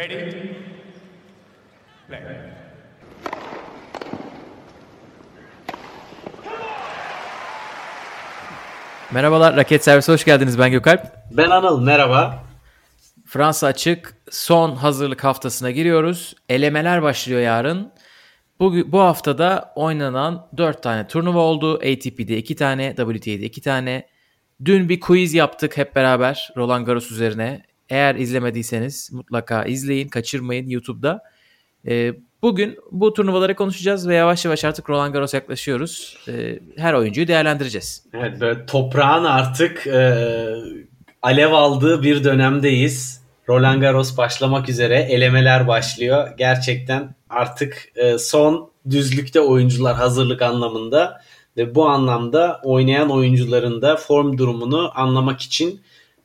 Ready? Play. Merhabalar, Raket Servisi hoş geldiniz. Ben Gökalp. Ben Anıl, merhaba. Fransa açık son hazırlık haftasına giriyoruz. Elemeler başlıyor yarın. Bu, bu haftada oynanan 4 tane turnuva oldu. ATP'de 2 tane, WTA'de 2 tane. Dün bir quiz yaptık hep beraber Roland Garros üzerine. Eğer izlemediyseniz mutlaka izleyin, kaçırmayın YouTube'da. Ee, bugün bu turnuvaları konuşacağız ve yavaş yavaş artık Roland Garros yaklaşıyoruz. Ee, her oyuncuyu değerlendireceğiz. Evet, böyle toprağın artık e, alev aldığı bir dönemdeyiz. Roland Garros başlamak üzere, elemeler başlıyor. Gerçekten artık e, son düzlükte oyuncular hazırlık anlamında ve bu anlamda oynayan oyuncuların da form durumunu anlamak için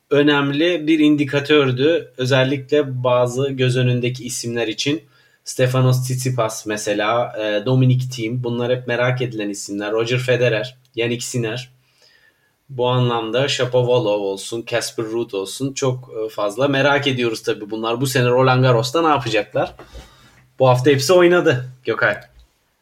önemli bir indikatördü. Özellikle bazı göz önündeki isimler için. Stefanos Tsitsipas mesela, e, Dominic Thiem bunlar hep merak edilen isimler. Roger Federer, Yannick Sinner. Bu anlamda Shapovalov olsun, Casper Ruud olsun çok e, fazla merak ediyoruz tabii bunlar. Bu sene Roland Garros'ta ne yapacaklar? Bu hafta hepsi oynadı Gökay.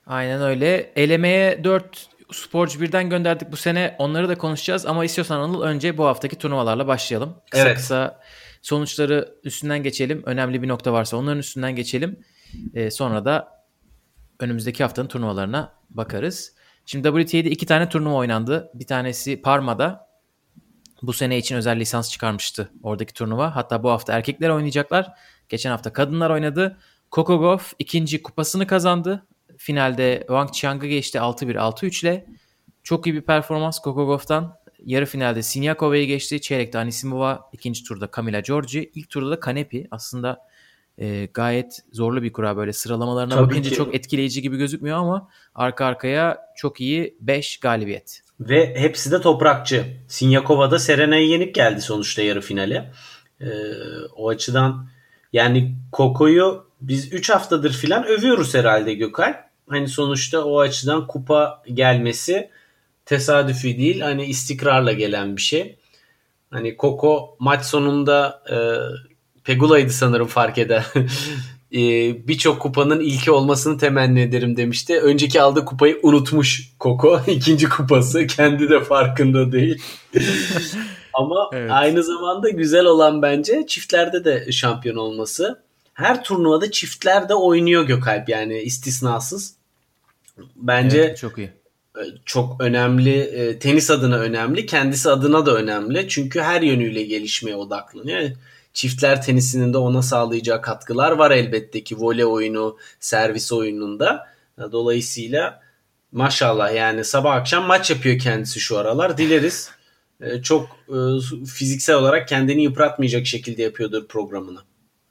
Aynen öyle. Elemeye 4 sporcu birden gönderdik bu sene. Onları da konuşacağız ama istiyorsan Anıl önce bu haftaki turnuvalarla başlayalım. Kısa Evet. kısa sonuçları üstünden geçelim. Önemli bir nokta varsa onların üstünden geçelim. Ee, sonra da önümüzdeki haftanın turnuvalarına bakarız. Şimdi WTA'de iki tane turnuva oynandı. Bir tanesi Parma'da. Bu sene için özel lisans çıkarmıştı oradaki turnuva. Hatta bu hafta erkekler oynayacaklar. Geçen hafta kadınlar oynadı. Gauff ikinci kupasını kazandı. Finalde Wang Qiang'ı geçti 6-1 6-3 ile. Çok iyi bir performans Coco Gauff'tan. Yarı finalde Sinyakova'yı geçti. Çeyrekte Anisimova, ikinci turda Camila Giorgi, ilk turda da Kanepi. Aslında e, gayet zorlu bir kura böyle sıralamalarına Tabii bakınca ki. çok etkileyici gibi gözükmüyor ama arka arkaya çok iyi 5 galibiyet. Ve hepsi de toprakçı. Sinyakova da Serena'yı yenip geldi sonuçta yarı finale. Ee, o açıdan yani Koko'yu biz 3 haftadır filan övüyoruz herhalde Gökay. Hani sonuçta o açıdan kupa gelmesi tesadüfi değil. Hani istikrarla gelen bir şey. Hani Koko maç sonunda e, Pegula'ydı sanırım fark eden. E, Birçok kupanın ilki olmasını temenni ederim demişti. Önceki aldığı kupayı unutmuş Koko. İkinci kupası. Kendi de farkında değil. Ama Evet. aynı zamanda güzel olan bence çiftlerde de şampiyon olması. Her turnuvada çiftler de oynuyor Gökalp yani istisnasız. Bence Evet, çok iyi. çok önemli. E, tenis adına önemli. Kendisi adına da önemli. Çünkü her yönüyle gelişmeye odaklanıyor. Çiftler tenisinin de ona sağlayacağı katkılar var elbette ki voley oyunu, servis oyununda. Dolayısıyla maşallah yani sabah akşam maç yapıyor kendisi şu aralar. Dileriz e, çok e, fiziksel olarak kendini yıpratmayacak şekilde yapıyordur programını.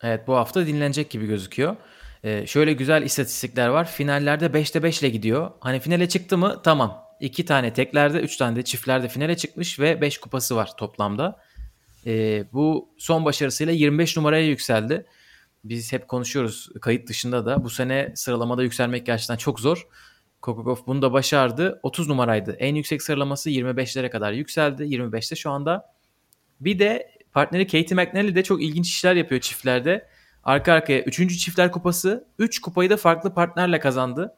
Evet bu hafta dinlenecek gibi gözüküyor. Ee, şöyle güzel istatistikler var. Finallerde 5'te 5 ile gidiyor. Hani finale çıktı mı tamam. 2 tane teklerde 3 tane de çiftlerde finale çıkmış ve 5 kupası var toplamda. Ee, bu son başarısıyla 25 numaraya yükseldi. Biz hep konuşuyoruz kayıt dışında da. Bu sene sıralamada yükselmek gerçekten çok zor. Kokogov bunu da başardı. 30 numaraydı. En yüksek sıralaması 25'lere kadar yükseldi. 25'te şu anda. Bir de partneri Katie McNally de çok ilginç işler yapıyor çiftlerde. Arka arkaya 3. çiftler kupası. 3 kupayı da farklı partnerle kazandı.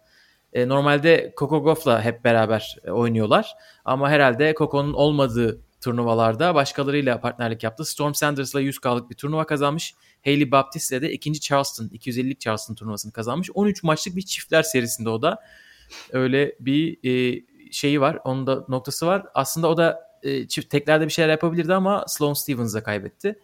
E, normalde Coco Gauff'la hep beraber e, oynuyorlar. Ama herhalde Coco'nun olmadığı turnuvalarda başkalarıyla partnerlik yaptı. Storm Sanders'la 100K'lık bir turnuva kazanmış. Hailey Baptist'le de ikinci Charleston, 250'lik Charleston turnuvasını kazanmış. 13 maçlık bir çiftler serisinde o da. Öyle bir e, şeyi var. Onun da noktası var. Aslında o da e, çift teklerde bir şeyler yapabilirdi ama Sloane Stephens'a kaybetti.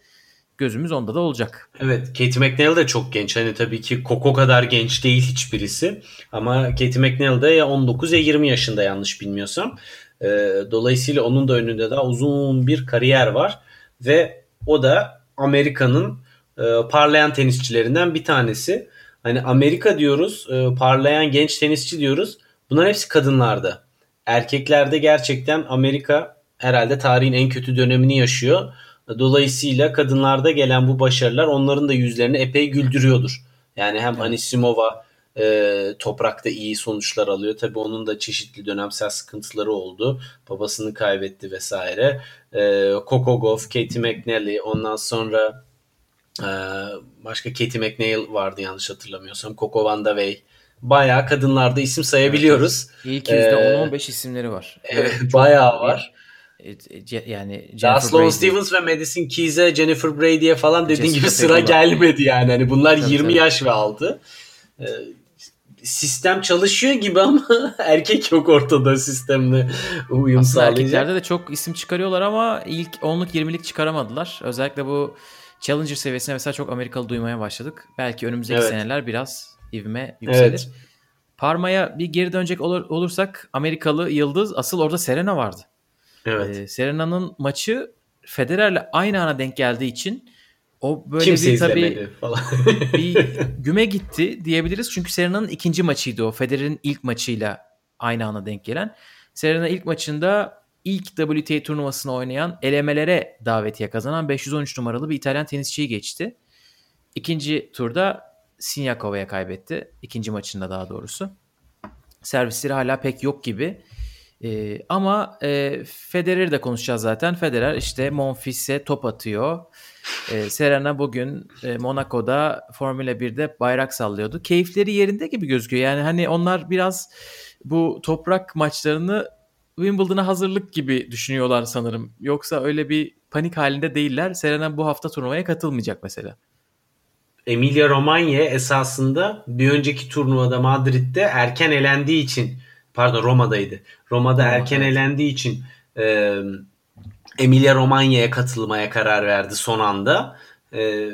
Gözümüz onda da olacak. Evet Katie McNeil de çok genç. Hani tabii ki Coco kadar genç değil hiçbirisi. Ama Katie McNeil de ya 19 ya 20 yaşında yanlış bilmiyorsam. Ee, dolayısıyla onun da önünde daha uzun bir kariyer var. Ve o da Amerika'nın e, parlayan tenisçilerinden bir tanesi. Hani Amerika diyoruz, e, parlayan genç tenisçi diyoruz. Bunların hepsi kadınlarda. Erkeklerde gerçekten Amerika herhalde tarihin en kötü dönemini yaşıyor. Dolayısıyla kadınlarda gelen bu başarılar onların da yüzlerini epey güldürüyordur. Yani hem Anisimova e, toprakta iyi sonuçlar alıyor. Tabii onun da çeşitli dönemsel sıkıntıları oldu. Babasını kaybetti vesaire. E, Gauff, Katie McNally ondan sonra Ee, başka Katie McNeil vardı yanlış hatırlamıyorsam. Coco Van da Wey. Bayağı kadınlarda isim sayabiliyoruz. İlk %10-15 isimleri var. Evet, bayağı var. Yani Daha Sloane Brady. Stevens ve Madison Keys'e, Jennifer Brady'ye falan dediğin Jessica gibi sıra Pegula. gelmedi yani. Hani bunlar tabii, 20 tabii. yaş ve altı. Ee, sistem çalışıyor gibi ama erkek yok ortada sistemle uyum Aslında sağlayacak. erkeklerde de çok isim çıkarıyorlar ama ilk 10'luk 20'lik çıkaramadılar. Özellikle bu Challenger seviyesine mesela çok Amerikalı duymaya başladık. Belki önümüzdeki evet. seneler biraz ivme yükselir. Evet. Parma'ya bir geri dönecek olur, olursak Amerikalı yıldız asıl orada Serena vardı. Evet. Ee, Serena'nın maçı Federer'le aynı ana denk geldiği için o böyle Kimse bir tabii falan. bir güme gitti diyebiliriz. Çünkü Serena'nın ikinci maçıydı o. Federer'in ilk maçıyla aynı ana denk gelen. Serena ilk maçında ilk WTA turnuvasını oynayan elemelere davetiye kazanan 513 numaralı bir İtalyan tenisçiyi geçti. İkinci turda Sinyakova'ya kaybetti. İkinci maçında daha doğrusu. Servisleri hala pek yok gibi. Ee, ama e, Federer'i de konuşacağız zaten. Federer işte Monfils'e top atıyor. Ee, Serena bugün e, Monaco'da Formula 1'de bayrak sallıyordu. Keyifleri yerinde gibi gözüküyor. Yani hani onlar biraz bu toprak maçlarını Wimbledon'a hazırlık gibi düşünüyorlar sanırım. Yoksa öyle bir panik halinde değiller. Serena bu hafta turnuvaya katılmayacak mesela. Emilia Romagna esasında bir önceki turnuvada Madrid'de erken elendiği için pardon Roma'daydı. Roma'da Roma, erken evet. elendiği için e, Emilia Romagna'ya katılmaya karar verdi son anda. E,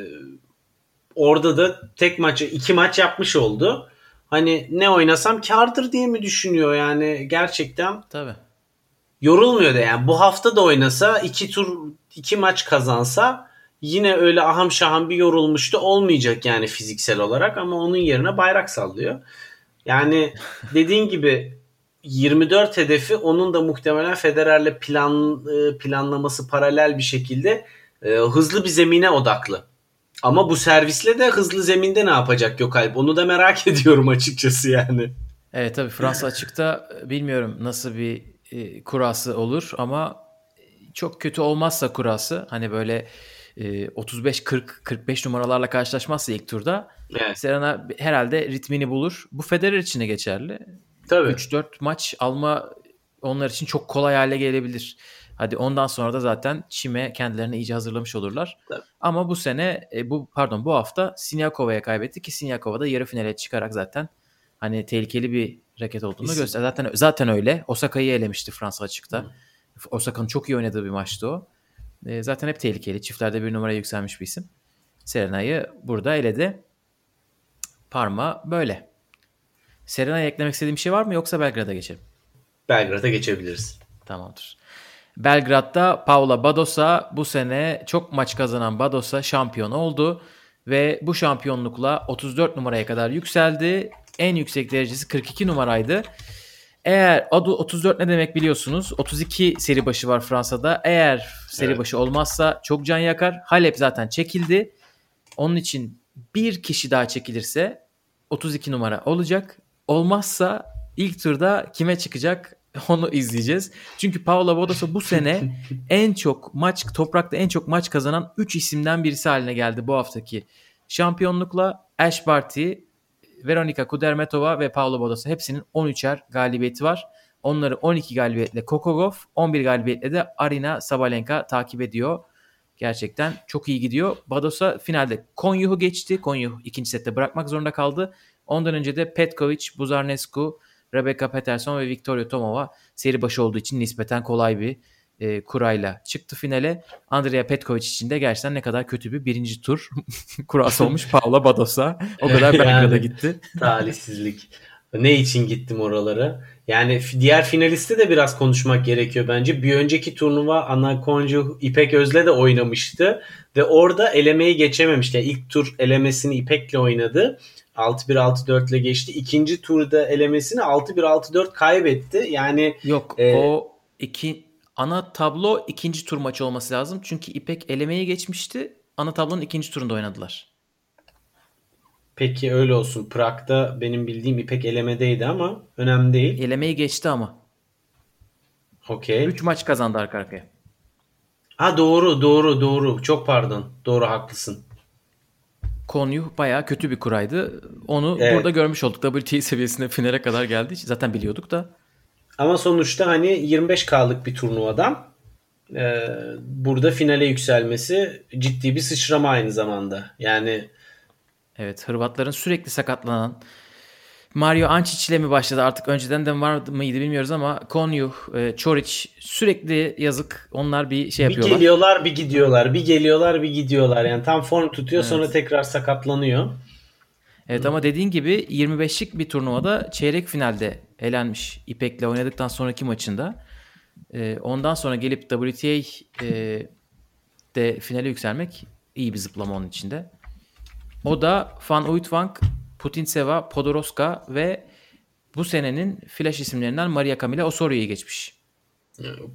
orada da tek maçı iki maç yapmış oldu. Hani ne oynasam kardır diye mi düşünüyor yani gerçekten. Tabii. Yorulmuyor da yani bu hafta da oynasa iki tur iki maç kazansa yine öyle aham şaham bir yorulmuştu olmayacak yani fiziksel olarak ama onun yerine bayrak sallıyor. Yani dediğin gibi 24 hedefi onun da muhtemelen Federer'le plan e, planlaması paralel bir şekilde e, hızlı bir zemine odaklı. Ama bu servisle de hızlı zeminde ne yapacak Gökalp? Onu da merak ediyorum açıkçası yani. Evet tabii Fransa açıkta e, bilmiyorum nasıl bir e, kurası olur ama çok kötü olmazsa kurası hani böyle e, 35 40 45 numaralarla karşılaşmazsa ilk turda evet. Serena herhalde ritmini bulur. Bu Federer için de geçerli. Tabii. 3-4 maç alma onlar için çok kolay hale gelebilir. Hadi ondan sonra da zaten çime kendilerini iyice hazırlamış olurlar. Tabii. Ama bu sene e, bu pardon bu hafta Sinyakova'ya kaybetti ki Sinyakova da yarı finale çıkarak zaten hani tehlikeli bir raket olduğunu göster. Zaten zaten öyle. Osaka'yı elemişti Fransa açıkta. Hı. Osaka'nın çok iyi oynadığı bir maçtı o. E, zaten hep tehlikeli. Çiftlerde bir numaraya yükselmiş bir isim. Serena'yı burada eledi. Parma böyle. Serena'ya eklemek istediğim bir şey var mı yoksa Belgrad'a geçelim? Belgrad'a geçebiliriz. Tamamdır. Belgrad'da Paula Badosa bu sene çok maç kazanan Badosa şampiyon oldu ve bu şampiyonlukla 34 numaraya kadar yükseldi. En yüksek derecesi 42 numaraydı. Eğer adı 34 ne demek biliyorsunuz. 32 seri başı var Fransa'da. Eğer seri evet. başı olmazsa çok can yakar. Halep zaten çekildi. Onun için bir kişi daha çekilirse 32 numara olacak. Olmazsa ilk turda kime çıkacak onu izleyeceğiz. Çünkü Paula Badosa bu sene en çok maç toprakta en çok maç kazanan 3 isimden birisi haline geldi bu haftaki şampiyonlukla. Ash Barty, Veronika Kudermetova ve Paula Badosa hepsinin 13'er galibiyeti var. Onları 12 galibiyetle Kokogov, 11 galibiyetle de Arina Sabalenka takip ediyor. Gerçekten çok iyi gidiyor. Badosa finalde Konyuh'u geçti. Konyuh ikinci sette bırakmak zorunda kaldı. Ondan önce de Petkovic, Buzarnescu, Rebecca Peterson ve Victoria Tomova seri başı olduğu için nispeten kolay bir e, kurayla çıktı finale. Andrea Petkovic için de gerçekten ne kadar kötü bir birinci tur kurası olmuş Paula Badosa. O kadar Belgrad'a yani, gitti. talihsizlik. Ne için gittim oralara? Yani diğer finalisti de biraz konuşmak gerekiyor bence. Bir önceki turnuva Ana Koncu İpek Öz'le de oynamıştı ve orada elemeyi geçememişti. Yani ilk tur elemesini İpek'le oynadı. 6-1-6-4 ile geçti. İkinci turda elemesini 6-1-6-4 kaybetti. Yani yok e, o iki ana tablo ikinci tur maçı olması lazım. Çünkü İpek elemeyi geçmişti. Ana tablonun ikinci turunda oynadılar. Peki öyle olsun. Prag'da benim bildiğim İpek elemedeydi ama önemli değil. Elemeyi geçti ama. Okey. 3 maç kazandı arka arkaya. Ha doğru doğru doğru. Çok pardon. Doğru haklısın. Konyu bayağı kötü bir kuraydı. Onu Evet. burada görmüş olduk. WTA seviyesinde finale kadar geldi. Zaten biliyorduk da. Ama sonuçta hani 25K'lık bir turnuvadan e, burada finale yükselmesi ciddi bir sıçrama aynı zamanda. Yani Evet Hırvatların sürekli sakatlanan Mario Ančić ile mi başladı artık önceden de var mıydı bilmiyoruz ama Konyu, e, Çoric sürekli yazık onlar bir şey bir yapıyorlar. geliyorlar bir gidiyorlar. Bir geliyorlar bir gidiyorlar. Yani tam form tutuyor sonra tekrar sakatlanıyor. Evet ama dediğin gibi 25'lik bir turnuvada çeyrek finalde elenmiş İpek'le oynadıktan sonraki maçında. E, ondan sonra gelip WTA e, de finale yükselmek iyi bir zıplama onun içinde. O da Van Uytvanck, Putintseva, Podoroska ve bu senenin flash isimlerinden Maria Camila Osorio'yu geçmiş.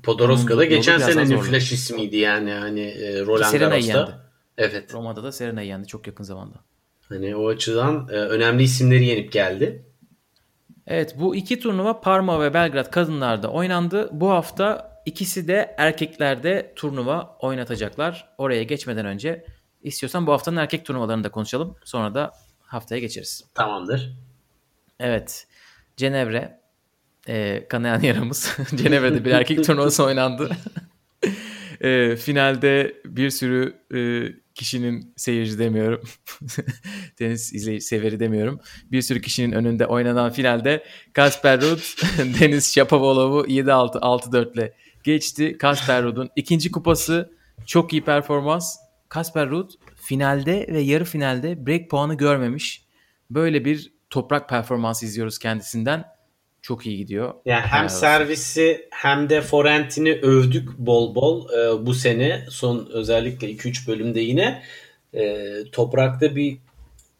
Podoroska da geçen senenin flash ismiydi yani hani e, Roland Serena'yı yendi. Garros'ta. Evet. Roma'da da Serena'yı yendi çok yakın zamanda. Hani o açıdan e, önemli isimleri yenip geldi. Evet bu iki turnuva Parma ve Belgrad kadınlarda oynandı. Bu hafta ikisi de erkeklerde turnuva oynatacaklar. Oraya geçmeden önce istiyorsan bu haftanın erkek turnuvalarını da konuşalım. Sonra da haftaya geçeriz. Tamamdır. Evet. Cenevre. E, kanayan yaramız. Cenevre'de bir erkek turnuvası oynandı. E, finalde bir sürü e, kişinin seyirci demiyorum. Tenis izleyici severi demiyorum. Bir sürü kişinin önünde oynanan finalde Kasper Ruud Deniz Shapovalov'u 7-6 6-4 ile geçti. Kasper Ruud'un ikinci kupası çok iyi performans. Kasper Ruud finalde ve yarı finalde break puanı görmemiş. Böyle bir toprak performansı izliyoruz kendisinden. Çok iyi gidiyor. Yani hem servisi hem de forentini övdük bol bol e, bu sene. Son özellikle 2-3 bölümde yine e, toprakta bir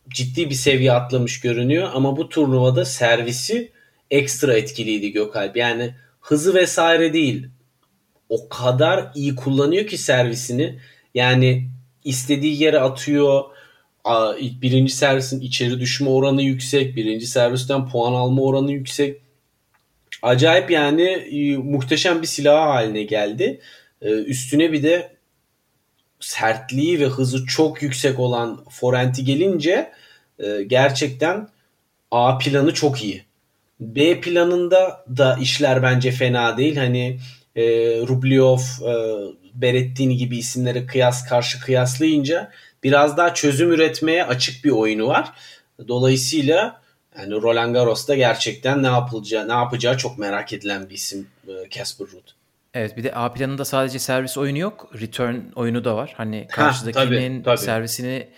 ciddi bir seviye atlamış görünüyor. Ama bu turnuvada servisi ekstra etkiliydi Gökalp. Yani hızı vesaire değil. O kadar iyi kullanıyor ki servisini. Yani istediği yere atıyor. Birinci servisin içeri düşme oranı yüksek. Birinci servisten puan alma oranı yüksek. Acayip yani e, muhteşem bir silah haline geldi. E, üstüne bir de sertliği ve hızı çok yüksek olan forenti gelince e, gerçekten A planı çok iyi. B planında da işler bence fena değil. Hani e, Rublev, e, Berettini gibi isimlere kıyas karşı kıyaslayınca biraz daha çözüm üretmeye açık bir oyunu var. Dolayısıyla yani Roland Garros'ta gerçekten ne yapılacağı, ne yapacağı çok merak edilen bir isim e, Casper Ruud. Evet bir de A planında sadece servis oyunu yok. Return oyunu da var. Hani karşıdakinin tabii, tabii. servisini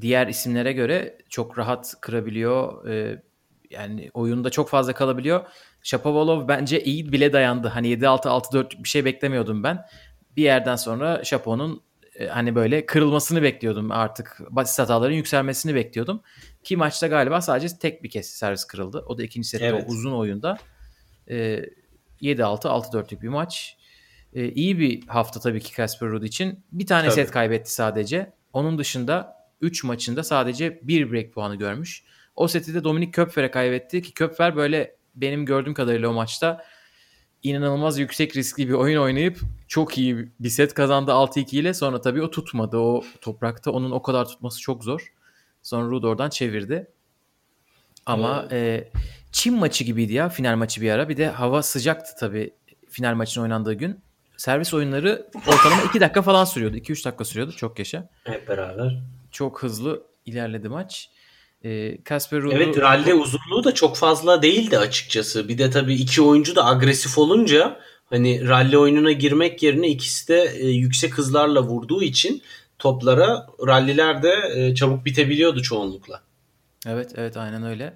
diğer isimlere göre çok rahat kırabiliyor. Ee, yani oyunda çok fazla kalabiliyor. Shapovalov bence iyi bile dayandı. Hani 7-6 6-4 bir şey beklemiyordum ben. Bir yerden sonra Shapo'nun e, hani böyle kırılmasını bekliyordum artık. Basit hataların yükselmesini bekliyordum. Ki maçta galiba sadece tek bir kez servis kırıldı. O da ikinci sette Evet. o uzun oyunda. Ee, 7-6 6-4'lük bir maç. Ee, iyi bir hafta tabii ki Casper Ruud için. Bir tane Tabii. set kaybetti sadece. Onun dışında 3 maçında sadece bir break puanı görmüş. O seti de Dominik Köpfer'e kaybetti ki Köpfer böyle benim gördüğüm kadarıyla o maçta inanılmaz yüksek riskli bir oyun oynayıp çok iyi bir set kazandı 6-2 ile. Sonra tabii o tutmadı. O toprakta onun o kadar tutması çok zor. Sonra Ruud oradan çevirdi. Ama e, Çin maçı gibiydi ya final maçı bir ara. Bir de hava sıcaktı tabii final maçın oynandığı gün. Servis oyunları ortalama 2 dakika falan sürüyordu. 2-3 dakika sürüyordu. Çok yaşa. Hep beraber. Çok hızlı ilerledi maç. E, Casper Ruud'u... Evet rally uzunluğu da çok fazla değildi açıkçası. Bir de tabii iki oyuncu da agresif olunca hani rally oyununa girmek yerine ikisi de e, yüksek hızlarla vurduğu için toplara ralliler de e, çabuk bitebiliyordu çoğunlukla. Evet evet aynen öyle.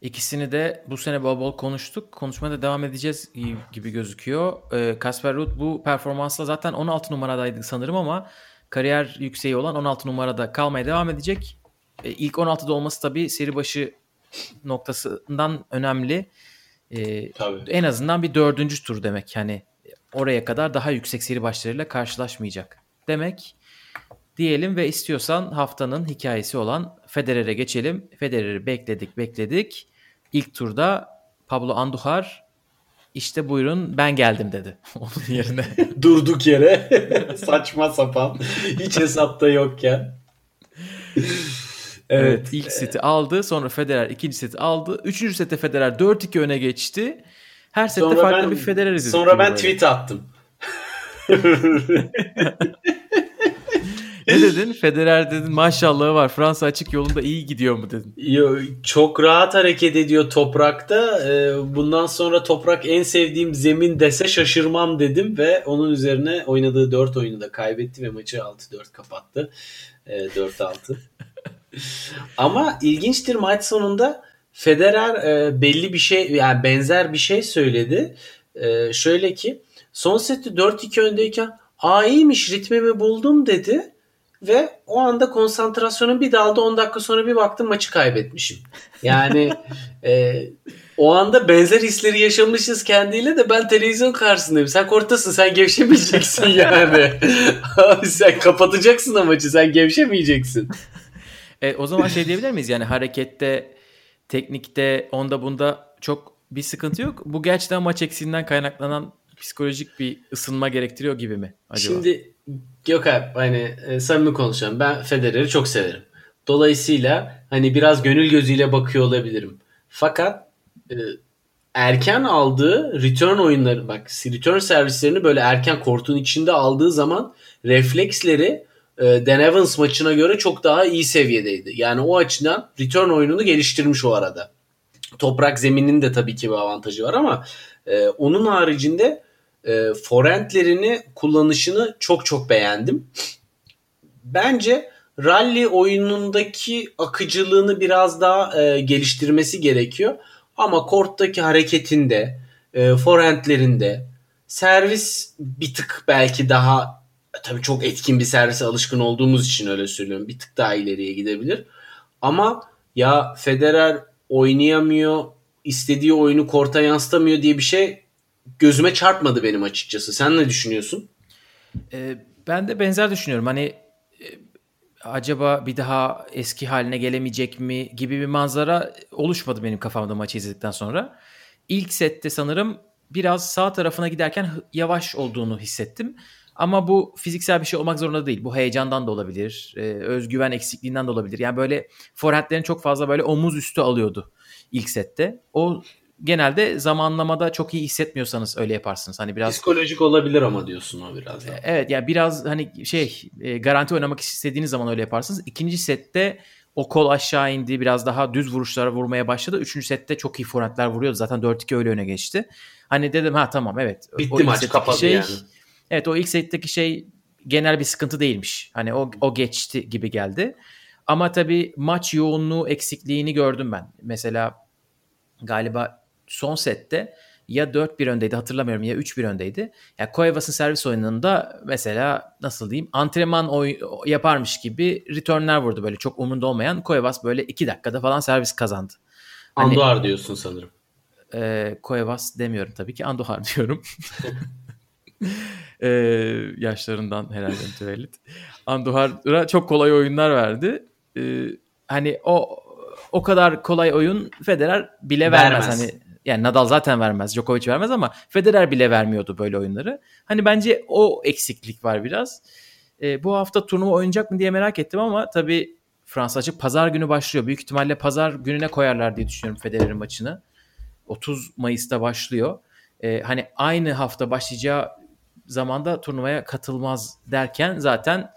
İkisini de bu sene bol bol konuştuk. Konuşmaya da devam edeceğiz gibi gözüküyor. Ee, Kasper Ruud bu performansla zaten 16 numaradaydı sanırım ama kariyer yükseği olan 16 numarada kalmaya devam edecek. Ee, ilk 16'da olması tabii seri başı noktasından önemli. Ee, Tabii. en azından bir dördüncü tur demek. Yani oraya kadar daha yüksek seri başlarıyla karşılaşmayacak demek diyelim ve istiyorsan haftanın hikayesi olan Federer'e geçelim. Federer'i bekledik bekledik. İlk turda Pablo Andujar işte buyurun ben geldim dedi. Onun yerine. Durduk yere saçma sapan hiç hesapta yokken. Evet, ilk seti aldı. Sonra Federer ikinci seti aldı. Üçüncü sette Federer 4-2 öne geçti. Her sette Sonra farklı ben- bir Federer izledik. Sonra ben böyle. tweet attım. Ne dedin? Federer dedin maşallahı var. Fransa açık yolunda iyi gidiyor mu dedin. Yo, çok rahat hareket ediyor toprakta. Ee, bundan sonra toprak en sevdiğim zemin dese şaşırmam dedim ve onun üzerine oynadığı 4 oyunu da kaybetti ve maçı 6-4 kapattı. Ee, 4-6. Ama ilginçtir maç sonunda Federer e, belli bir şey yani benzer bir şey söyledi. E, şöyle ki son sette 4-2 öndeyken aa iyiymiş ritmimi buldum dedi. Ve o anda konsantrasyonum bir daldı 10 dakika sonra bir baktım maçı kaybetmişim. Yani e, o anda benzer hisleri yaşamışız kendiyle de ben televizyon karşısındayım. Sen korktasın sen gevşemeyeceksin yani. Abi sen kapatacaksın o maçı sen gevşemeyeceksin. E, o zaman şey diyebilir miyiz? Yani harekette, teknikte, onda bunda çok bir sıkıntı yok. Bu gerçekten maç eksiğinden kaynaklanan psikolojik bir ısınma gerektiriyor gibi mi acaba? Şimdi Gökhan hani e, samimi konuşalım. Ben Federer'i çok severim. Dolayısıyla hani biraz gönül gözüyle bakıyor olabilirim. Fakat e, erken aldığı return oyunları bak return servislerini böyle erken kortun içinde aldığı zaman refleksleri e, Dan Evans maçına göre çok daha iyi seviyedeydi. Yani o açıdan return oyununu geliştirmiş o arada. Toprak zeminin de tabii ki bir avantajı var ama e, onun haricinde e, forentlerini kullanışını çok çok beğendim. Bence rally oyunundaki akıcılığını biraz daha e, geliştirmesi gerekiyor. Ama korttaki hareketinde, e, forentlerinde servis bir tık belki daha tabii çok etkin bir servise alışkın olduğumuz için öyle söylüyorum. Bir tık daha ileriye gidebilir. Ama ya Federer oynayamıyor, istediği oyunu korta yansıtamıyor diye bir şey gözüme çarpmadı benim açıkçası. Sen ne düşünüyorsun? E, ben de benzer düşünüyorum. Hani e, acaba bir daha eski haline gelemeyecek mi gibi bir manzara oluşmadı benim kafamda maçı izledikten sonra. İlk sette sanırım biraz sağ tarafına giderken yavaş olduğunu hissettim. Ama bu fiziksel bir şey olmak zorunda değil. Bu heyecandan da olabilir. e, özgüven eksikliğinden de olabilir. Yani böyle forehandlerini çok fazla böyle omuz üstü alıyordu ilk sette. O genelde zamanlamada çok iyi hissetmiyorsanız öyle yaparsınız. Hani biraz Psikolojik olabilir ama diyorsun o biraz. da. Evet yani biraz hani şey e, garanti oynamak istediğiniz zaman öyle yaparsınız. İkinci sette o kol aşağı indi. Biraz daha düz vuruşlara vurmaya başladı. Üçüncü sette çok iyi forehandler vuruyordu. Zaten 4-2 öyle öne geçti. Hani dedim ha tamam evet. Bitti maç kapadı şey, yani. Evet o ilk setteki şey genel bir sıkıntı değilmiş. Hani o, o geçti gibi geldi. Ama tabii maç yoğunluğu eksikliğini gördüm ben. Mesela galiba son sette ya 4-1 öndeydi hatırlamıyorum ya 3-1 öndeydi. Yani Cuevas'ın servis oyununda mesela nasıl diyeyim antrenman oy yaparmış gibi returnler vurdu böyle çok umunda olmayan. Cuevas böyle 2 dakikada falan servis kazandı. Hani- Andoğar diyorsun sanırım. Ee, Cuevas demiyorum tabii ki Andujar diyorum. ee, yaşlarından herhalde mütevellit. Andujar'a çok kolay oyunlar verdi. Ee, hani o o kadar kolay oyun Federer bile vermez. Vermez. Hani yani Nadal zaten vermez, Djokovic vermez ama Federer bile vermiyordu böyle oyunları. Hani bence o eksiklik var biraz. Ee, bu hafta turnuva oynayacak mı diye merak ettim ama tabii Fransa açık pazar günü başlıyor. Büyük ihtimalle pazar gününe koyarlar diye düşünüyorum Federer'in maçını. 30 Mayıs'ta başlıyor. Ee, hani aynı hafta başlayacağı zamanda turnuvaya katılmaz derken zaten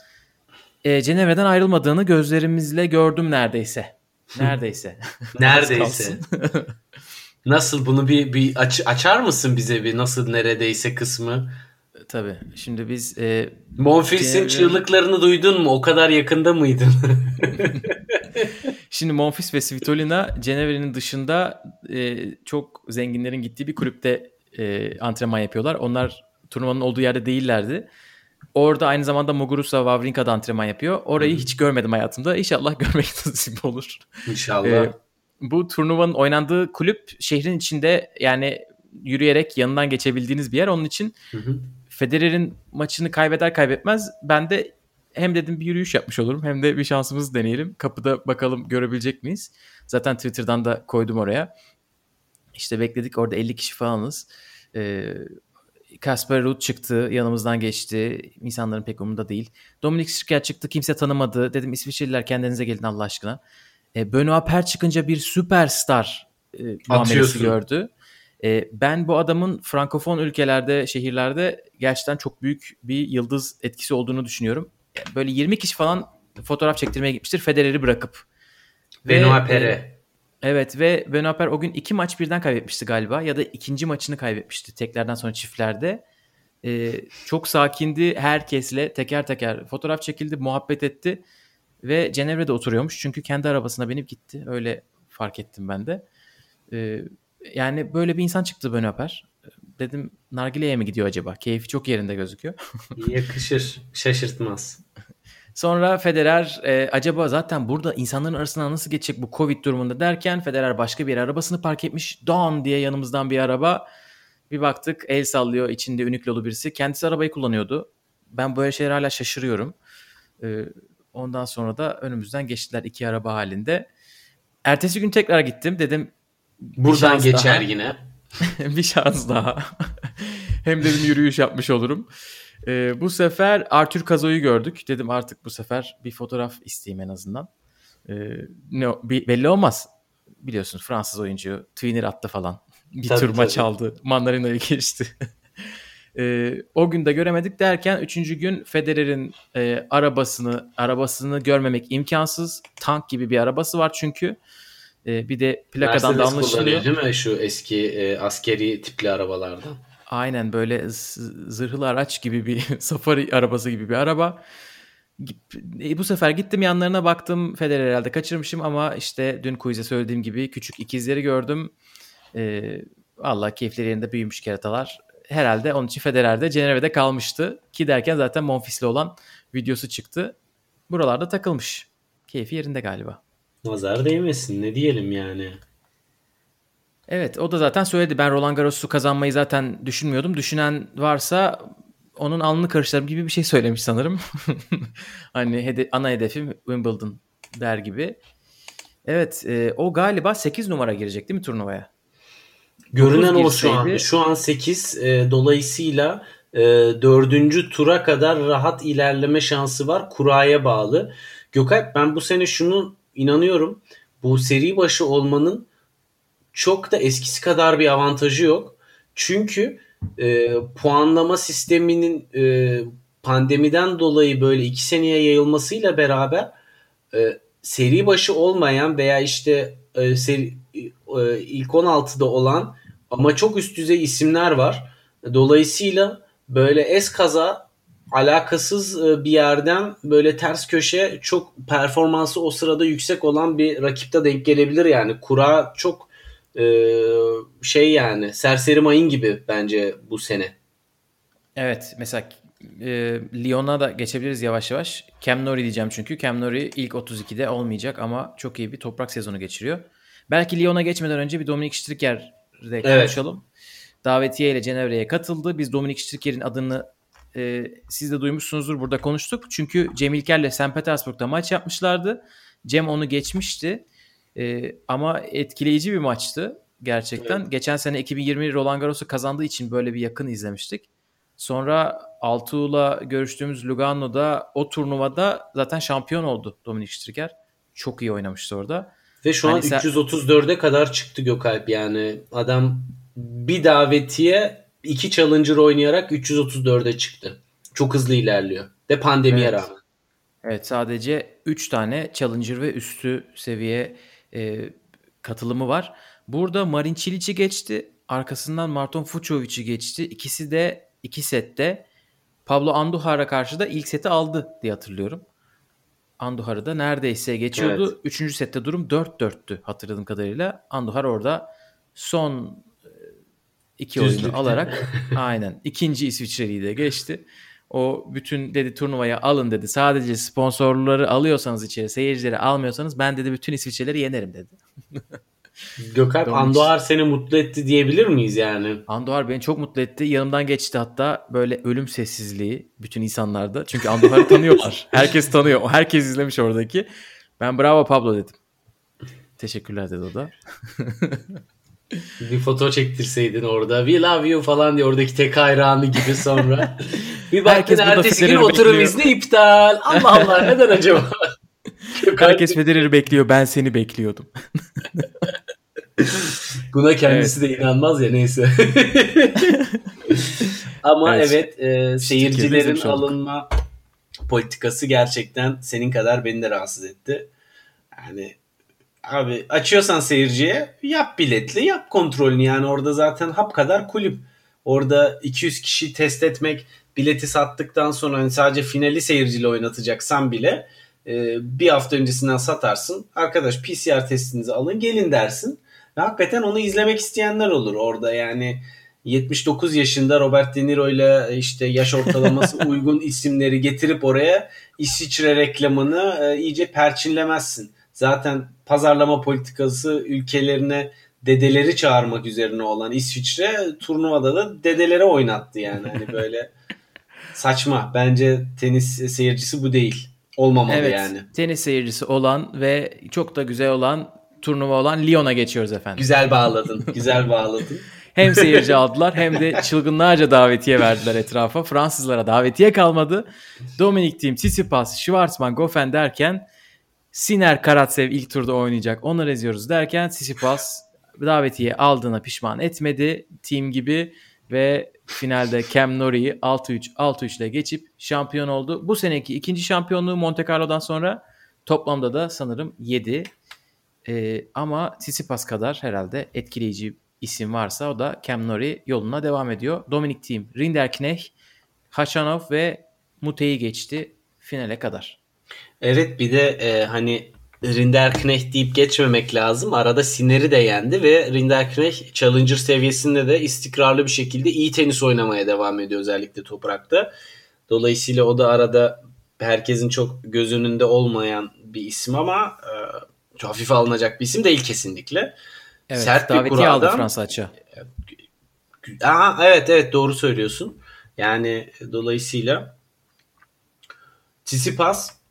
e, Cenevre'den ayrılmadığını gözlerimizle gördüm neredeyse. Neredeyse. Neredeyse. Nasıl bunu bir bir aç, açar mısın bize bir nasıl neredeyse kısmı? Tabii. Şimdi biz e, Monfils'in Cenevre- çığlıklarını duydun mu? O kadar yakında mıydın? Şimdi Monfils ve Svitolina Cenevre'nin dışında e, çok zenginlerin gittiği bir kulüpte e, antrenman yapıyorlar. Onlar turnuvanın olduğu yerde değillerdi. Orada aynı zamanda Muguruza Wawrinka da antrenman yapıyor. Orayı hiç görmedim hayatımda. İnşallah görmek nasip olur. İnşallah. Ee, bu turnuvanın oynandığı kulüp şehrin içinde yani yürüyerek yanından geçebildiğiniz bir yer. Onun için Hı hı. Federer'in maçını kaybeder kaybetmez ben de hem dedim bir yürüyüş yapmış olurum hem de bir şansımızı deneyelim. Kapıda bakalım görebilecek miyiz? Zaten Twitter'dan da koydum oraya. İşte bekledik orada 50 kişi falanız. Ee, Kasper Ruud çıktı yanımızdan geçti. İnsanların pek umurunda değil. Dominik Schicker çıktı kimse tanımadı. Dedim İsviçreliler kendinize gelin Allah aşkına. E, Benoît Per çıkınca bir süperstar e, muamelesi gördü. E, ben bu adamın frankofon ülkelerde, şehirlerde gerçekten çok büyük bir yıldız etkisi olduğunu düşünüyorum. Böyle 20 kişi falan fotoğraf çektirmeye gitmiştir Federer'i bırakıp. Benoît Per'e. Evet ve Benoît Per o gün iki maç birden kaybetmişti galiba ya da ikinci maçını kaybetmişti teklerden sonra çiftlerde. Ee, çok sakindi herkesle teker teker fotoğraf çekildi, muhabbet etti ve Cenevre'de oturuyormuş çünkü kendi arabasına binip gitti. Öyle fark ettim ben de. Ee, yani böyle bir insan çıktı Benoît Per. Dedim nargileye mi gidiyor acaba? Keyfi çok yerinde gözüküyor. Yakışır, şaşırtmaz. Sonra Federer e, acaba zaten burada insanların arasından nasıl geçecek bu Covid durumunda derken Federer başka bir arabasını park etmiş. Don diye yanımızdan bir araba. Bir baktık el sallıyor içinde Uniqlo'lu birisi. Kendisi arabayı kullanıyordu. Ben böyle şeyler hala şaşırıyorum. E, ondan sonra da önümüzden geçtiler iki araba halinde. Ertesi gün tekrar gittim. Dedim Buradan geçer daha. yine. bir şans daha. Hem de bir yürüyüş yapmış olurum. Ee, bu sefer Arthur Kazo'yu gördük. Dedim artık bu sefer bir fotoğraf isteyeyim en azından. Ee, ne belli olmaz. Biliyorsunuz Fransız oyuncu Twinner attı falan. Bir tabii, tur tabii. maç aldı. Mandarina'yı geçti. ee, o gün de göremedik derken üçüncü gün Federer'in e, arabasını arabasını görmemek imkansız. Tank gibi bir arabası var çünkü. E, bir de plakadan Mercedes da anlaşılıyor. değil mi şu eski e, askeri tipli arabalardan? Aynen böyle zırhlı araç gibi bir safari arabası gibi bir araba. E, bu sefer gittim yanlarına baktım. Federer herhalde kaçırmışım ama işte dün quiz'e söylediğim gibi küçük ikizleri gördüm. E, Valla keyifleri yerinde büyümüş keratalar. Herhalde onun için Federer de Cenevre'de kalmıştı. Ki derken zaten Monfils'le olan videosu çıktı. Buralarda takılmış. Keyfi yerinde galiba. Nazar değmesin ne diyelim yani. Evet o da zaten söyledi. Ben Roland Garros'u kazanmayı zaten düşünmüyordum. Düşünen varsa onun alnını karıştırırım gibi bir şey söylemiş sanırım. hani hede- ana hedefim Wimbledon der gibi. Evet e, o galiba 8 numara girecek değil mi turnuvaya? Görünen o şu an. Şu an 8 e, dolayısıyla e, 4. tura kadar rahat ilerleme şansı var. Kuraya bağlı. Gökalp ben bu sene şunu inanıyorum. Bu seri başı olmanın çok da eskisi kadar bir avantajı yok. Çünkü e, puanlama sisteminin e, pandemiden dolayı böyle iki seneye yayılmasıyla beraber e, seri başı olmayan veya işte e, seri, e, ilk 16'da olan ama çok üst düzey isimler var. Dolayısıyla böyle es kaza alakasız e, bir yerden böyle ters köşe çok performansı o sırada yüksek olan bir rakipte denk gelebilir yani. Kura çok e, şey yani serseri mayın gibi bence bu sene. Evet mesela e, Lyon'a da geçebiliriz yavaş yavaş. Cam Nori diyeceğim çünkü Cam Nori ilk 32'de olmayacak ama çok iyi bir toprak sezonu geçiriyor. Belki Lyon'a geçmeden önce bir Dominik konuşalım. Evet. Davetiye ile Cenevre'ye katıldı. Biz Dominik Stricker'in adını e, siz de duymuşsunuzdur burada konuştuk. Çünkü Cem İlker'le St. Petersburg'da maç yapmışlardı. Cem onu geçmişti. E, ama etkileyici bir maçtı gerçekten. Evet. Geçen sene 2020 Roland Garros'u kazandığı için böyle bir yakın izlemiştik. Sonra Altuğ'la görüştüğümüz Lugano'da o turnuvada zaten şampiyon oldu Dominik Striker. Çok iyi oynamıştı orada. Ve şu hani an sen... 334'e kadar çıktı Gökalp yani. Adam bir davetiye iki challenger oynayarak 334'e çıktı. Çok hızlı ilerliyor. De pandemiye evet. rağmen. Evet sadece 3 tane challenger ve üstü seviye e, katılımı var. Burada Marin Cilic'i geçti. Arkasından Marton Fucovic'i geçti. İkisi de iki sette Pablo Andujar'a karşı da ilk seti aldı diye hatırlıyorum. Andujar'ı da neredeyse geçiyordu. Evet. Üçüncü sette durum 4-4'tü hatırladığım kadarıyla. Andujar orada son e, iki Düzlükte. oyunu alarak aynen ikinci İsviçreli'yi de geçti. O bütün dedi turnuvaya alın dedi. Sadece sponsorları alıyorsanız içeri seyircileri almıyorsanız ben dedi bütün İsviçreleri yenerim dedi. Gökalp Andoğar seni mutlu etti diyebilir miyiz yani? Andoğar beni çok mutlu etti. Yanımdan geçti hatta böyle ölüm sessizliği bütün insanlarda. Çünkü Andoğar'ı tanıyorlar. Herkes tanıyor. Herkes izlemiş oradaki. Ben bravo Pablo dedim. Teşekkürler dedi o da. bir foto çektirseydin orada. We love you falan diye oradaki tek hayranı gibi sonra. bir baktın ertesi gün oturum izni iptal. Allah Allah neden acaba? Herkes Federer'i bekliyor. Ben seni bekliyordum. Buna kendisi evet. de inanmaz ya neyse. Ama evet, evet e, seyircilerin alınma politikası gerçekten senin kadar beni de rahatsız etti. Yani abi açıyorsan seyirciye yap biletli yap kontrolünü yani orada zaten hap kadar kulüp. Orada 200 kişi test etmek bileti sattıktan sonra hani sadece finali seyirciyle oynatacaksan bile e, bir hafta öncesinden satarsın. Arkadaş PCR testinizi alın gelin dersin. Ve hakikaten onu izlemek isteyenler olur orada yani 79 yaşında Robert De Niro ile işte yaş ortalaması uygun isimleri getirip oraya İsviçre reklamını e, iyice perçinlemezsin. Zaten pazarlama politikası ülkelerine dedeleri çağırmak üzerine olan İsviçre turnuvada da dedelere oynattı yani. Hani böyle saçma. Bence tenis seyircisi bu değil. Olmamalı evet, yani. Tenis seyircisi olan ve çok da güzel olan turnuva olan Lyon'a geçiyoruz efendim. Güzel bağladın. güzel bağladın. hem seyirci aldılar hem de çılgınlarca davetiye verdiler etrafa. Fransızlara davetiye kalmadı. Dominik Thiem, Tsitsipas, Schwarzman, Goffin derken Siner Karatsev ilk turda oynayacak. Onları eziyoruz derken Tsitsipas davetiye aldığına pişman etmedi. Team gibi ve finalde Cam Norrie'yi 6-3 6-3 ile geçip şampiyon oldu. Bu seneki ikinci şampiyonluğu Monte Carlo'dan sonra toplamda da sanırım 7. Ee, ama Tsitsipas kadar herhalde etkileyici isim varsa o da Cam Norrie yoluna devam ediyor. Dominic Thiem, Rinderknecht, Hachanov ve Mute'yi geçti finale kadar. Evet bir de e, hani Rinderknecht deyip geçmemek lazım. Arada Siner'i de yendi ve Rinderknecht Challenger seviyesinde de istikrarlı bir şekilde iyi tenis oynamaya devam ediyor özellikle toprakta. Dolayısıyla o da arada herkesin çok göz önünde olmayan bir isim ama e, hafife alınacak bir isim değil kesinlikle. Evet, Sert bir kuraldan, aldı Fransa açığa. Aha, evet evet doğru söylüyorsun. Yani dolayısıyla Tsitsipas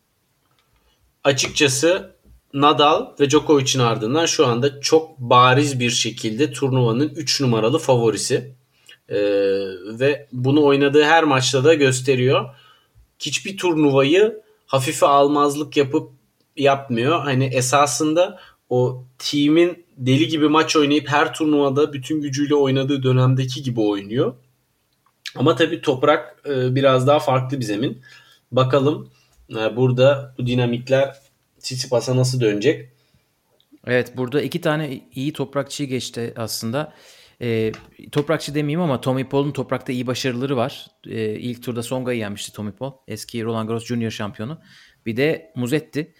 açıkçası Nadal ve Djokovic'in ardından şu anda çok bariz bir şekilde turnuvanın 3 numaralı favorisi. Ee, ve bunu oynadığı her maçta da gösteriyor. Hiçbir turnuvayı hafife almazlık yapıp yapmıyor. Hani esasında o team'in deli gibi maç oynayıp her turnuvada bütün gücüyle oynadığı dönemdeki gibi oynuyor. Ama tabii toprak e, biraz daha farklı bir zemin. Bakalım burada bu dinamikler Tsitsipas'a nasıl dönecek? Evet burada iki tane iyi toprakçıyı geçti aslında. E, toprakçı demeyeyim ama Tommy Paul'un toprakta iyi başarıları var. E, ilk turda Songa'yı yenmişti Tommy Paul. Eski Roland Garros Junior şampiyonu. Bir de Muzetti.